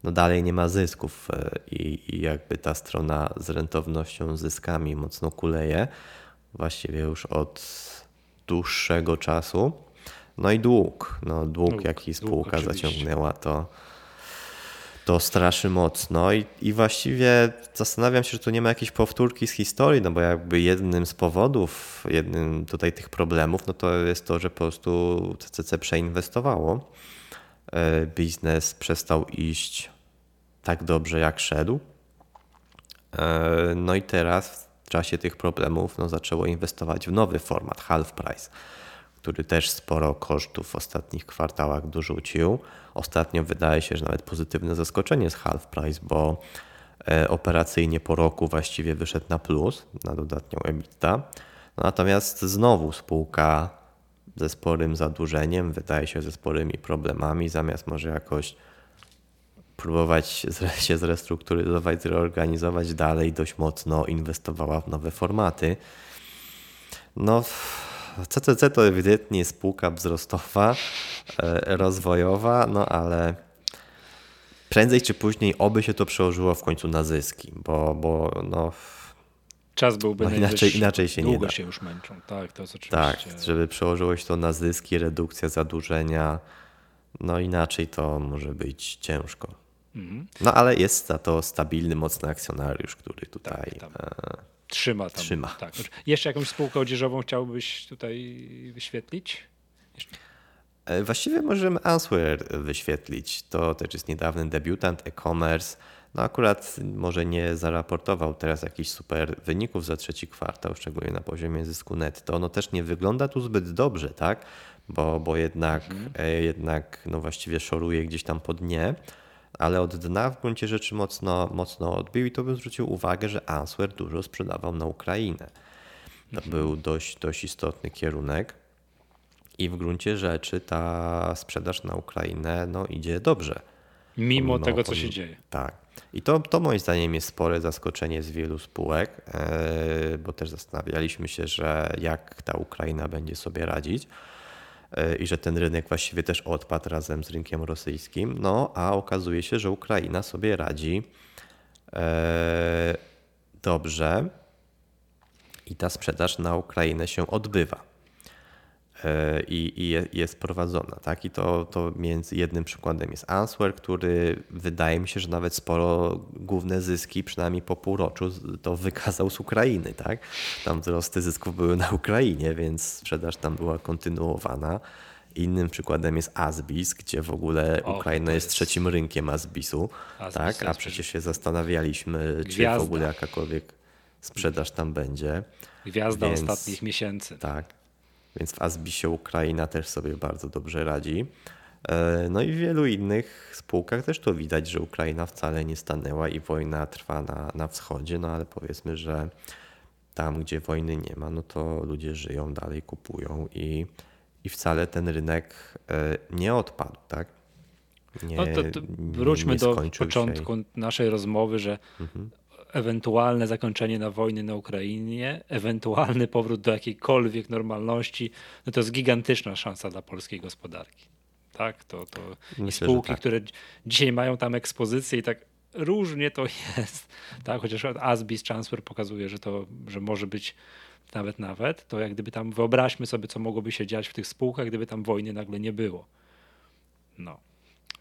no dalej nie ma zysków e, i, i jakby ta strona z rentownością, zyskami mocno kuleje, właściwie już od dłuższego czasu. No i dług, no dług, Dług, jaki dług spółka oczywiście. zaciągnęła to to straszy mocno i, i właściwie zastanawiam się, czy tu nie ma jakiejś powtórki z historii, no bo jakby jednym z powodów, jednym tutaj tych problemów, no to jest to, że po prostu CCC przeinwestowało. E, Biznes przestał iść tak dobrze, jak szedł. E, No i teraz w czasie tych problemów no, zaczęło inwestować w nowy format, half price, który też sporo kosztów w ostatnich kwartałach dorzucił. Ostatnio wydaje się, że nawet pozytywne zaskoczenie z half price, bo e, operacyjnie po roku właściwie wyszedł na plus, na dodatnią EBITDA. No, natomiast znowu spółka ze sporym zadłużeniem, wydaje się ze sporymi problemami, zamiast może jakoś próbować się zrestrukturyzować, zreorganizować dalej, dość mocno inwestowała w nowe formaty. No, CCC to ewidentnie spółka wzrostowa, e, rozwojowa, no ale prędzej czy później oby się to przełożyło w końcu na zyski, bo, bo no, Czas byłby No inaczej- inaczej się nie Długo da. się już męczą. Tak, to jest tak, oczywiście. żeby przełożyło się to na zyski, redukcja zadłużenia, no inaczej to może być ciężko. Mhm. No ale jest za to stabilny, mocny akcjonariusz, który tutaj tam. Trzyma tam. Trzyma. Tak. Jeszcze jakąś spółkę odzieżową chciałbyś tutaj wyświetlić? E, Właściwie możemy Answer wyświetlić. To też jest niedawny debiutant e-commerce. No akurat może nie zaraportował teraz jakichś super wyników za trzeci kwartał, szczególnie na poziomie zysku netto. No też nie wygląda tu zbyt dobrze, tak? Bo, bo jednak, e, jednak no właściwie szoruje gdzieś tam po dnie, ale od dna w gruncie rzeczy mocno, mocno odbił i to bym zwrócił uwagę, że Answer dużo sprzedawał na Ukrainę. To był dość, dość istotny kierunek. I w gruncie rzeczy ta sprzedaż na Ukrainę no, idzie dobrze. Mimo Pomimo- tego, co się dzieje. Tak. I to, to moim zdaniem jest spore zaskoczenie z wielu spółek, e, bo też zastanawialiśmy się, że jak ta Ukraina będzie sobie radzić i że ten rynek właściwie też odpadł razem z rynkiem rosyjskim. No a okazuje się, że Ukraina sobie radzi. E, dobrze. I ta sprzedaż na Ukrainę się odbywa. e, i, i je- jest prowadzona. Tak? I to, to między jednym przykładem jest Answer, który wydaje mi się, że nawet sporo główne zyski, przynajmniej po półroczu, to wykazał z Ukrainy. Tak? Tam wzrosty zysków były na Ukrainie, więc sprzedaż tam była kontynuowana. Innym przykładem jest Asbis, gdzie w ogóle O, Ukraina jest jest- trzecim rynkiem Asbisu. Asbis tak? A przecież się zastanawialiśmy, czy w Gwiazda. ogóle jakakolwiek sprzedaż tam będzie. Gwiazda Więc- ostatnich miesięcy. Tak. Więc w Asbisie Ukraina też sobie bardzo dobrze radzi. E, No i w wielu innych spółkach też to widać, że Ukraina wcale nie stanęła i wojna trwa na, na wschodzie, no ale powiedzmy, że tam, gdzie wojny nie ma, no to ludzie żyją dalej, kupują i, i wcale ten rynek e, nie odpadł, tak? Nie, No to, to wróćmy nie do początku naszej rozmowy, że Mhm. Ewentualne zakończenie na wojny na Ukrainie, ewentualny powrót do jakiejkolwiek normalności, no to jest gigantyczna szansa dla polskiej gospodarki. Tak, to, to Myślę, spółki, tak. które dzisiaj mają tam ekspozycję i tak różnie to *laughs* jest, tak, chociaż Asbis Transfer pokazuje, że to, że może być nawet nawet, to jak gdyby tam wyobraźmy sobie, co mogłoby się dziać w tych spółkach, gdyby tam wojny nagle nie było. No.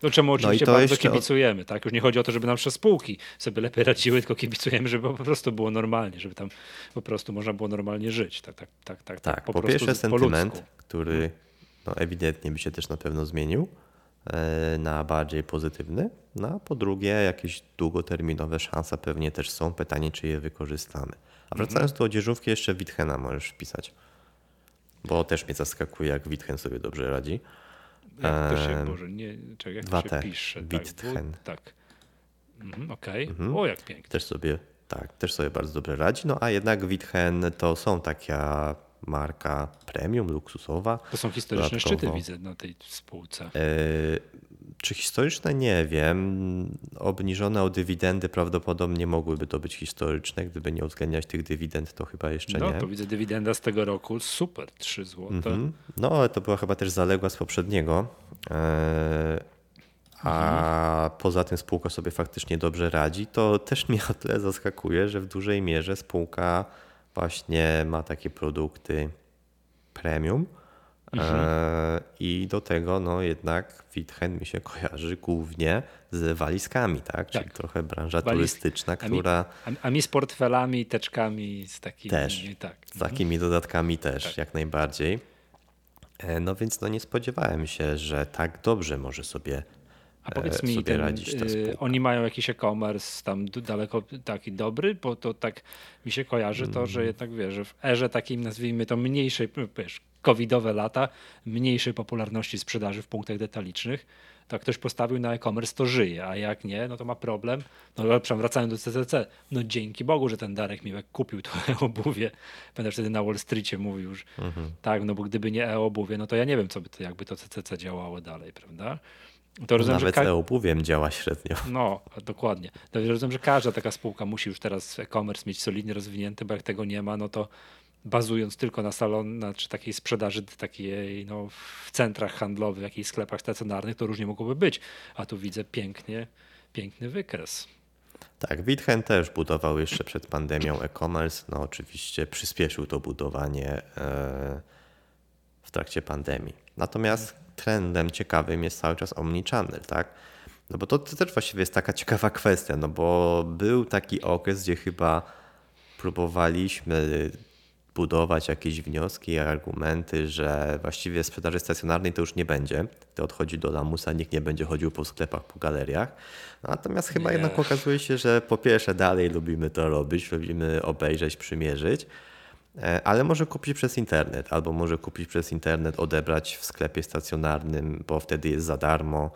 No czemu oczywiście to bardzo od- kibicujemy, tak? Już nie chodzi o to, żeby nasze spółki sobie lepiej radziły, tylko kibicujemy, żeby po prostu było normalnie, żeby tam po prostu można było normalnie żyć. Tak, tak, tak, tak. Tak, po, prostu pierwsze sentyment, ludzku. który no, ewidentnie by się też na pewno zmienił e, na bardziej pozytywny, no a po drugie jakieś długoterminowe szanse pewnie też są. Pytanie, czy je wykorzystamy. A wracając Mhm. do odzieżówki, jeszcze Witchena możesz wpisać, bo też mnie zaskakuje, jak Witchen sobie dobrze radzi. Jak to się, Boże, nie, czekaj, jak to się pisze? Witchen. Tak, tak. Mhm, Okej, o jak pięknie. Też sobie, tak, też sobie bardzo dobrze radzi. No a jednak Witchen to są taka marka premium, luksusowa. To są historyczne Dodatkowo- szczyty, widzę, na tej spółce. E, Czy historyczne? Nie wiem. Obniżone o dywidendy prawdopodobnie mogłyby to być historyczne. Gdyby nie uwzględniać tych dywidend, to chyba jeszcze No, nie. to widzę dywidenda z tego roku, super, 3 złote. Mhm. No, ale to była chyba też zaległa z poprzedniego. E, A poza tym spółka sobie faktycznie dobrze radzi. To też mnie o tyle zaskakuje, że w dużej mierze spółka właśnie ma takie produkty premium. E, I do tego no jednak Witchen mi się kojarzy głównie z walizkami, tak? Czyli Tak. trochę branża turystyczna, A mi, która a, mi z portfelami, teczkami, z takimi. Też. Tak. z takimi dodatkami też Tak. jak najbardziej. E, No więc no nie spodziewałem się, że tak dobrze może sobie, A powiedz e, mi, sobie ten, y, oni mają jakiś e-commerce tam daleko taki dobry, bo to tak mi się kojarzy to, Mm. że jednak wiesz, że w erze takim nazwijmy to mniejszej, wiesz, covidowe lata, mniejszej popularności sprzedaży w punktach detalicznych, to jak ktoś postawił na e-commerce, to żyje, a jak nie, no to ma problem. No przepraszam, wracając do CCC, no dzięki Bogu, że ten Darek Miłek kupił to *laughs* e-obuwie. Będę wtedy na Wall Streetie mówił, że Mhm. tak, no bo gdyby nie e-obuwie, no to ja nie wiem, co by to, jakby to CCC działało dalej, prawda? To rozumiem, że Nawet ka- e-obuwiem działa średnio. no, dokładnie. To rozumiem, że każda taka spółka musi już teraz e-commerce mieć solidnie rozwinięty, bo jak tego nie ma, no to bazując tylko na salon, na, czy takiej sprzedaży takiej no, w centrach handlowych, jakichś sklepach stacjonarnych, to różnie mogłoby być. A tu widzę pięknie, piękny wykres. Tak, Witchen też budował jeszcze przed pandemią e-commerce. No oczywiście przyspieszył to budowanie e, w trakcie pandemii. Natomiast trendem ciekawym jest cały czas omnichannel, tak? No bo to, to też właściwie jest taka ciekawa kwestia, no bo był taki okres, gdzie chyba próbowaliśmy budować jakieś wnioski argumenty, że właściwie sprzedaży stacjonarnej to już nie będzie. To odchodzi do lamusa, nikt nie będzie chodził po sklepach, po galeriach. Natomiast chyba Nie. jednak okazuje się, że po pierwsze dalej lubimy to robić, lubimy obejrzeć, przymierzyć, e, ale może kupić przez internet, albo może kupić przez internet, odebrać w sklepie stacjonarnym, bo wtedy jest za darmo.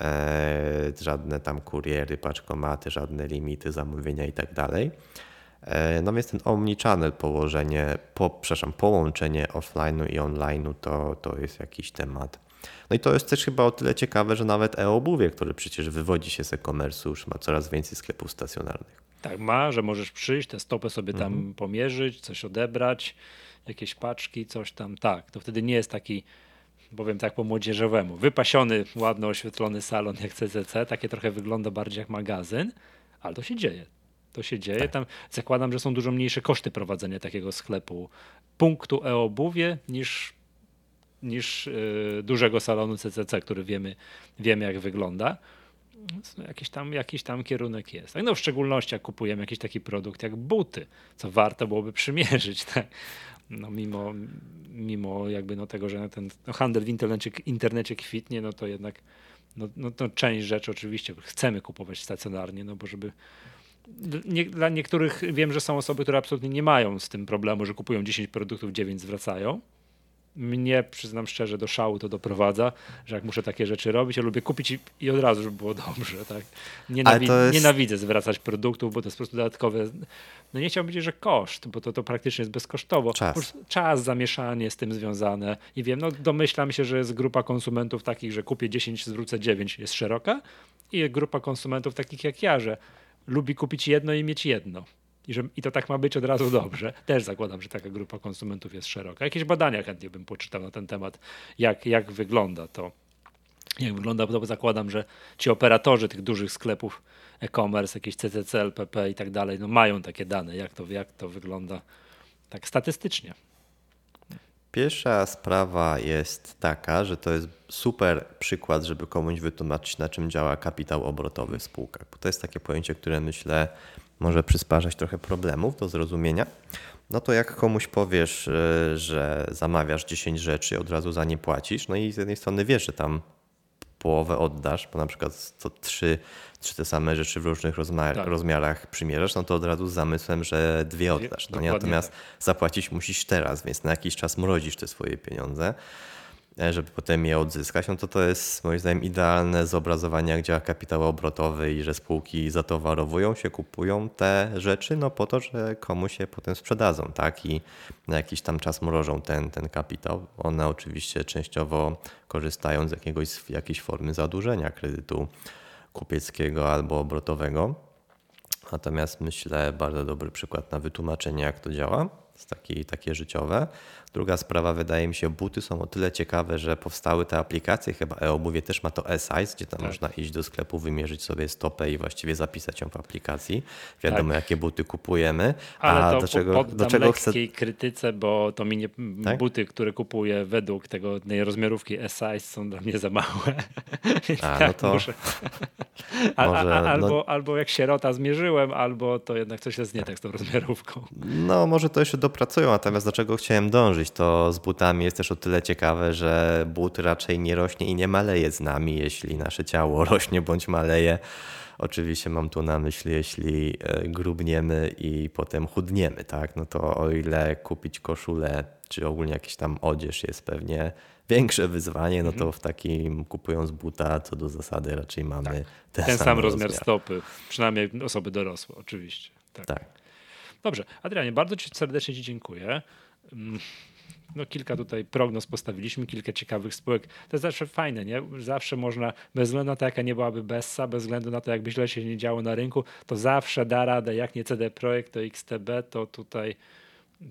E, żadne tam kuriery, paczkomaty, żadne limity zamówienia i tak dalej. E, No więc ten omnichannel położenie, po, przepraszam, połączenie offline'u i online'u to, to jest jakiś temat. No i to jest też chyba o tyle ciekawe, że nawet e-obuwie, które przecież wywodzi się z e-commerce, już ma coraz więcej sklepów stacjonarnych. Tak ma, że możesz przyjść, tę stopę sobie tam Mhm. pomierzyć, coś odebrać, jakieś paczki, coś tam. Tak, to wtedy nie jest taki, powiem tak po młodzieżowemu, wypasiony, ładno oświetlony salon jak CCC, takie trochę wygląda bardziej jak magazyn, ale to się dzieje. To się dzieje. Tak. Tam zakładam, że są dużo mniejsze koszty prowadzenia takiego sklepu, punktu e-obuwie niż, niż yy, dużego salonu CCC, który wiemy, wiemy jak wygląda. Więc no, Jakiś tam, jakiś tam kierunek jest. Tak, No w szczególności jak kupujemy jakiś taki produkt jak buty, co warto byłoby przymierzyć, *laughs* tak? No mimo, mimo jakby no tego, że ten no handel w internecie, internecie kwitnie, no to jednak no, no to część rzeczy oczywiście chcemy kupować stacjonarnie, no bo żeby nie, dla niektórych wiem, że są osoby, które absolutnie nie mają z tym problemu, że kupują 10 produktów, 9 zwracają. Mnie, przyznam szczerze, do szału to doprowadza, że jak muszę takie rzeczy robić, ja lubię kupić i, i od razu, żeby było dobrze. Tak? Nienawi- jest- Nienawidzę zwracać produktów, bo to jest po prostu dodatkowe, no nie chciałbym powiedzieć, że koszt, bo to, to praktycznie jest bezkosztowo. Czas. Czas, zamieszanie z tym związane i wiem, no domyślam się, że jest grupa konsumentów takich, że kupię 10, zwrócę 9, jest szeroka i grupa konsumentów takich jak ja, że lubi kupić jedno i mieć jedno. I, że, I to tak ma być od razu dobrze. Też zakładam, że taka grupa konsumentów jest szeroka. Jakieś badania chętnie bym poczytał na ten temat, jak, jak wygląda to. Jak wygląda, bo zakładam, że ci operatorzy tych dużych sklepów e-commerce, jakieś CCC, LPP i tak dalej, no mają takie dane, jak to, jak to wygląda tak statystycznie. Pierwsza sprawa jest taka, że to jest super przykład, żeby komuś wytłumaczyć, na czym działa kapitał obrotowy w spółkach. Bo to jest takie pojęcie, które myślę może przysparzać trochę problemów do zrozumienia. No to jak komuś powiesz, y, że zamawiasz 10 rzeczy od razu za nie płacisz, no i z jednej strony wiesz, że tam połowę oddasz, bo na przykład to trzy, trzy te same rzeczy w różnych rozmiar, Tak. rozmiarach przymierzasz, no to od razu z zamysłem, że dwie oddasz. No nie? Natomiast tak. zapłacić musisz teraz, więc na jakiś czas mrozisz te swoje pieniądze, e, żeby potem je odzyskać. No to to jest moim zdaniem idealne zobrazowanie, jak działa kapitał obrotowy i że spółki zatowarowują się, kupują te rzeczy, no po to, że komuś je potem sprzedadzą, tak? I na jakiś tam czas mrożą ten, ten kapitał. One oczywiście częściowo korzystają z jakiegoś, jakiejś formy zadłużenia kredytu kupieckiego albo obrotowego. Natomiast myślę, bardzo dobry przykład na wytłumaczenie, jak to działa, jest taki, takie życiowe. Druga sprawa, wydaje mi się, buty są o tyle ciekawe, że powstały te aplikacje, chyba e-obuwie też ma to e-size, gdzie tam Tak. można iść do sklepu, wymierzyć sobie stopę i właściwie zapisać ją w aplikacji. Wiadomo, jakie buty kupujemy. Ale A to do czego, do czego chcę... krytyce, bo to mi nie, Tak? buty, które kupuję według tego, tej rozmiarówki S-size są dla mnie za małe. *laughs* A, tak, no to muszę. *laughs* A, może, a, no- albo, albo jak sierota zmierzyłem, albo to jednak coś jest nie tak z tą rozmiarówką. No, może to jeszcze dopracują, natomiast do czego chciałem dążyć, to z butami jest też o tyle ciekawe, że but raczej nie rośnie i nie maleje z nami, jeśli nasze ciało *laughs* rośnie bądź maleje. Oczywiście mam tu na myśli, jeśli e, grubniemy i potem chudniemy, tak? No to o ile kupić koszulę, czy ogólnie jakiś tam odzież jest pewnie większe wyzwanie, no to w takim kupując buta, co do zasady raczej mamy ten, Tak. Ten sam, sam rozmiar stopy, przynajmniej osoby dorosłe, oczywiście. Tak. Tak. Dobrze, Adrianie, bardzo Ci serdecznie Ci dziękuję. No, kilka tutaj prognoz postawiliśmy, kilka ciekawych spółek. To jest zawsze fajne, nie? Zawsze można, bez względu na to, jaka nie byłaby Bessa, bez względu na to, jakby źle się nie działo na rynku, to zawsze da radę, jak nie CD Projekt, to XTB, to tutaj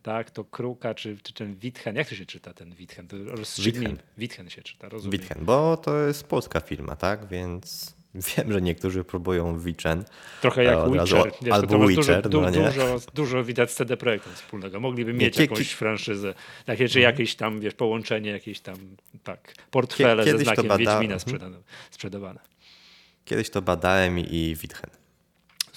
tak, to Kruka, czy, czy ten Witchen. Jak to się czyta ten Witchen? To. Witchen. Witchen się czyta, rozumiem. Witchen, bo to jest polska firma, tak? Więc *laughs* wiem, że niektórzy próbują Witchen. Trochę jak Od razu- Witcher. Wiesz, albo Witcher, dużo, no du, nie? dużo, dużo widać z CD Projektem wspólnego. Mogliby mieć kie- jakąś Mhm. franszyzę, takie, czy jakieś tam, wiesz, połączenie, jakieś tam, tak, portfele kiedyś ze znakiem Wiedźmina mhm. sprzedawane. Kiedyś to badałem i Witchen.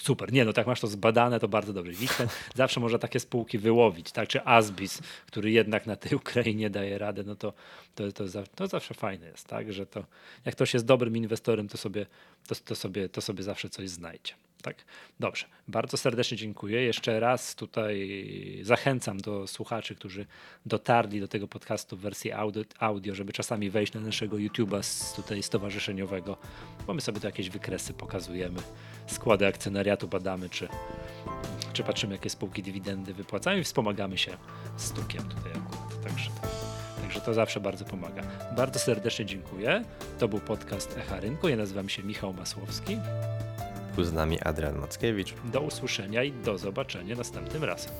Super. Nie, no tak masz to zbadane, to bardzo dobrze. Witten *laughs* zawsze można takie spółki wyłowić, tak? Czy Asbis, który jednak na tej Ukrainie daje radę, no to, to, to, to zawsze fajne jest, tak? Że to, jak ktoś jest dobrym inwestorem, to sobie, to, to sobie, to sobie zawsze coś znajdzie. Tak? Dobrze, bardzo serdecznie dziękuję. Jeszcze raz tutaj zachęcam do słuchaczy, którzy dotarli do tego podcastu w wersji audio, żeby czasami wejść na naszego YouTube'a tutaj stowarzyszeniowego, bo my sobie tu jakieś wykresy pokazujemy, składy akcjonariatu badamy, czy, czy patrzymy, jakie spółki dywidendy wypłacają i wspomagamy się stukiem tutaj akurat. Także, także to zawsze bardzo pomaga. Bardzo serdecznie dziękuję. To był podcast Echa Rynku. Ja nazywam się Michał Masłowski. Był z nami Adrian Mackiewicz. Do usłyszenia i do zobaczenia następnym razem.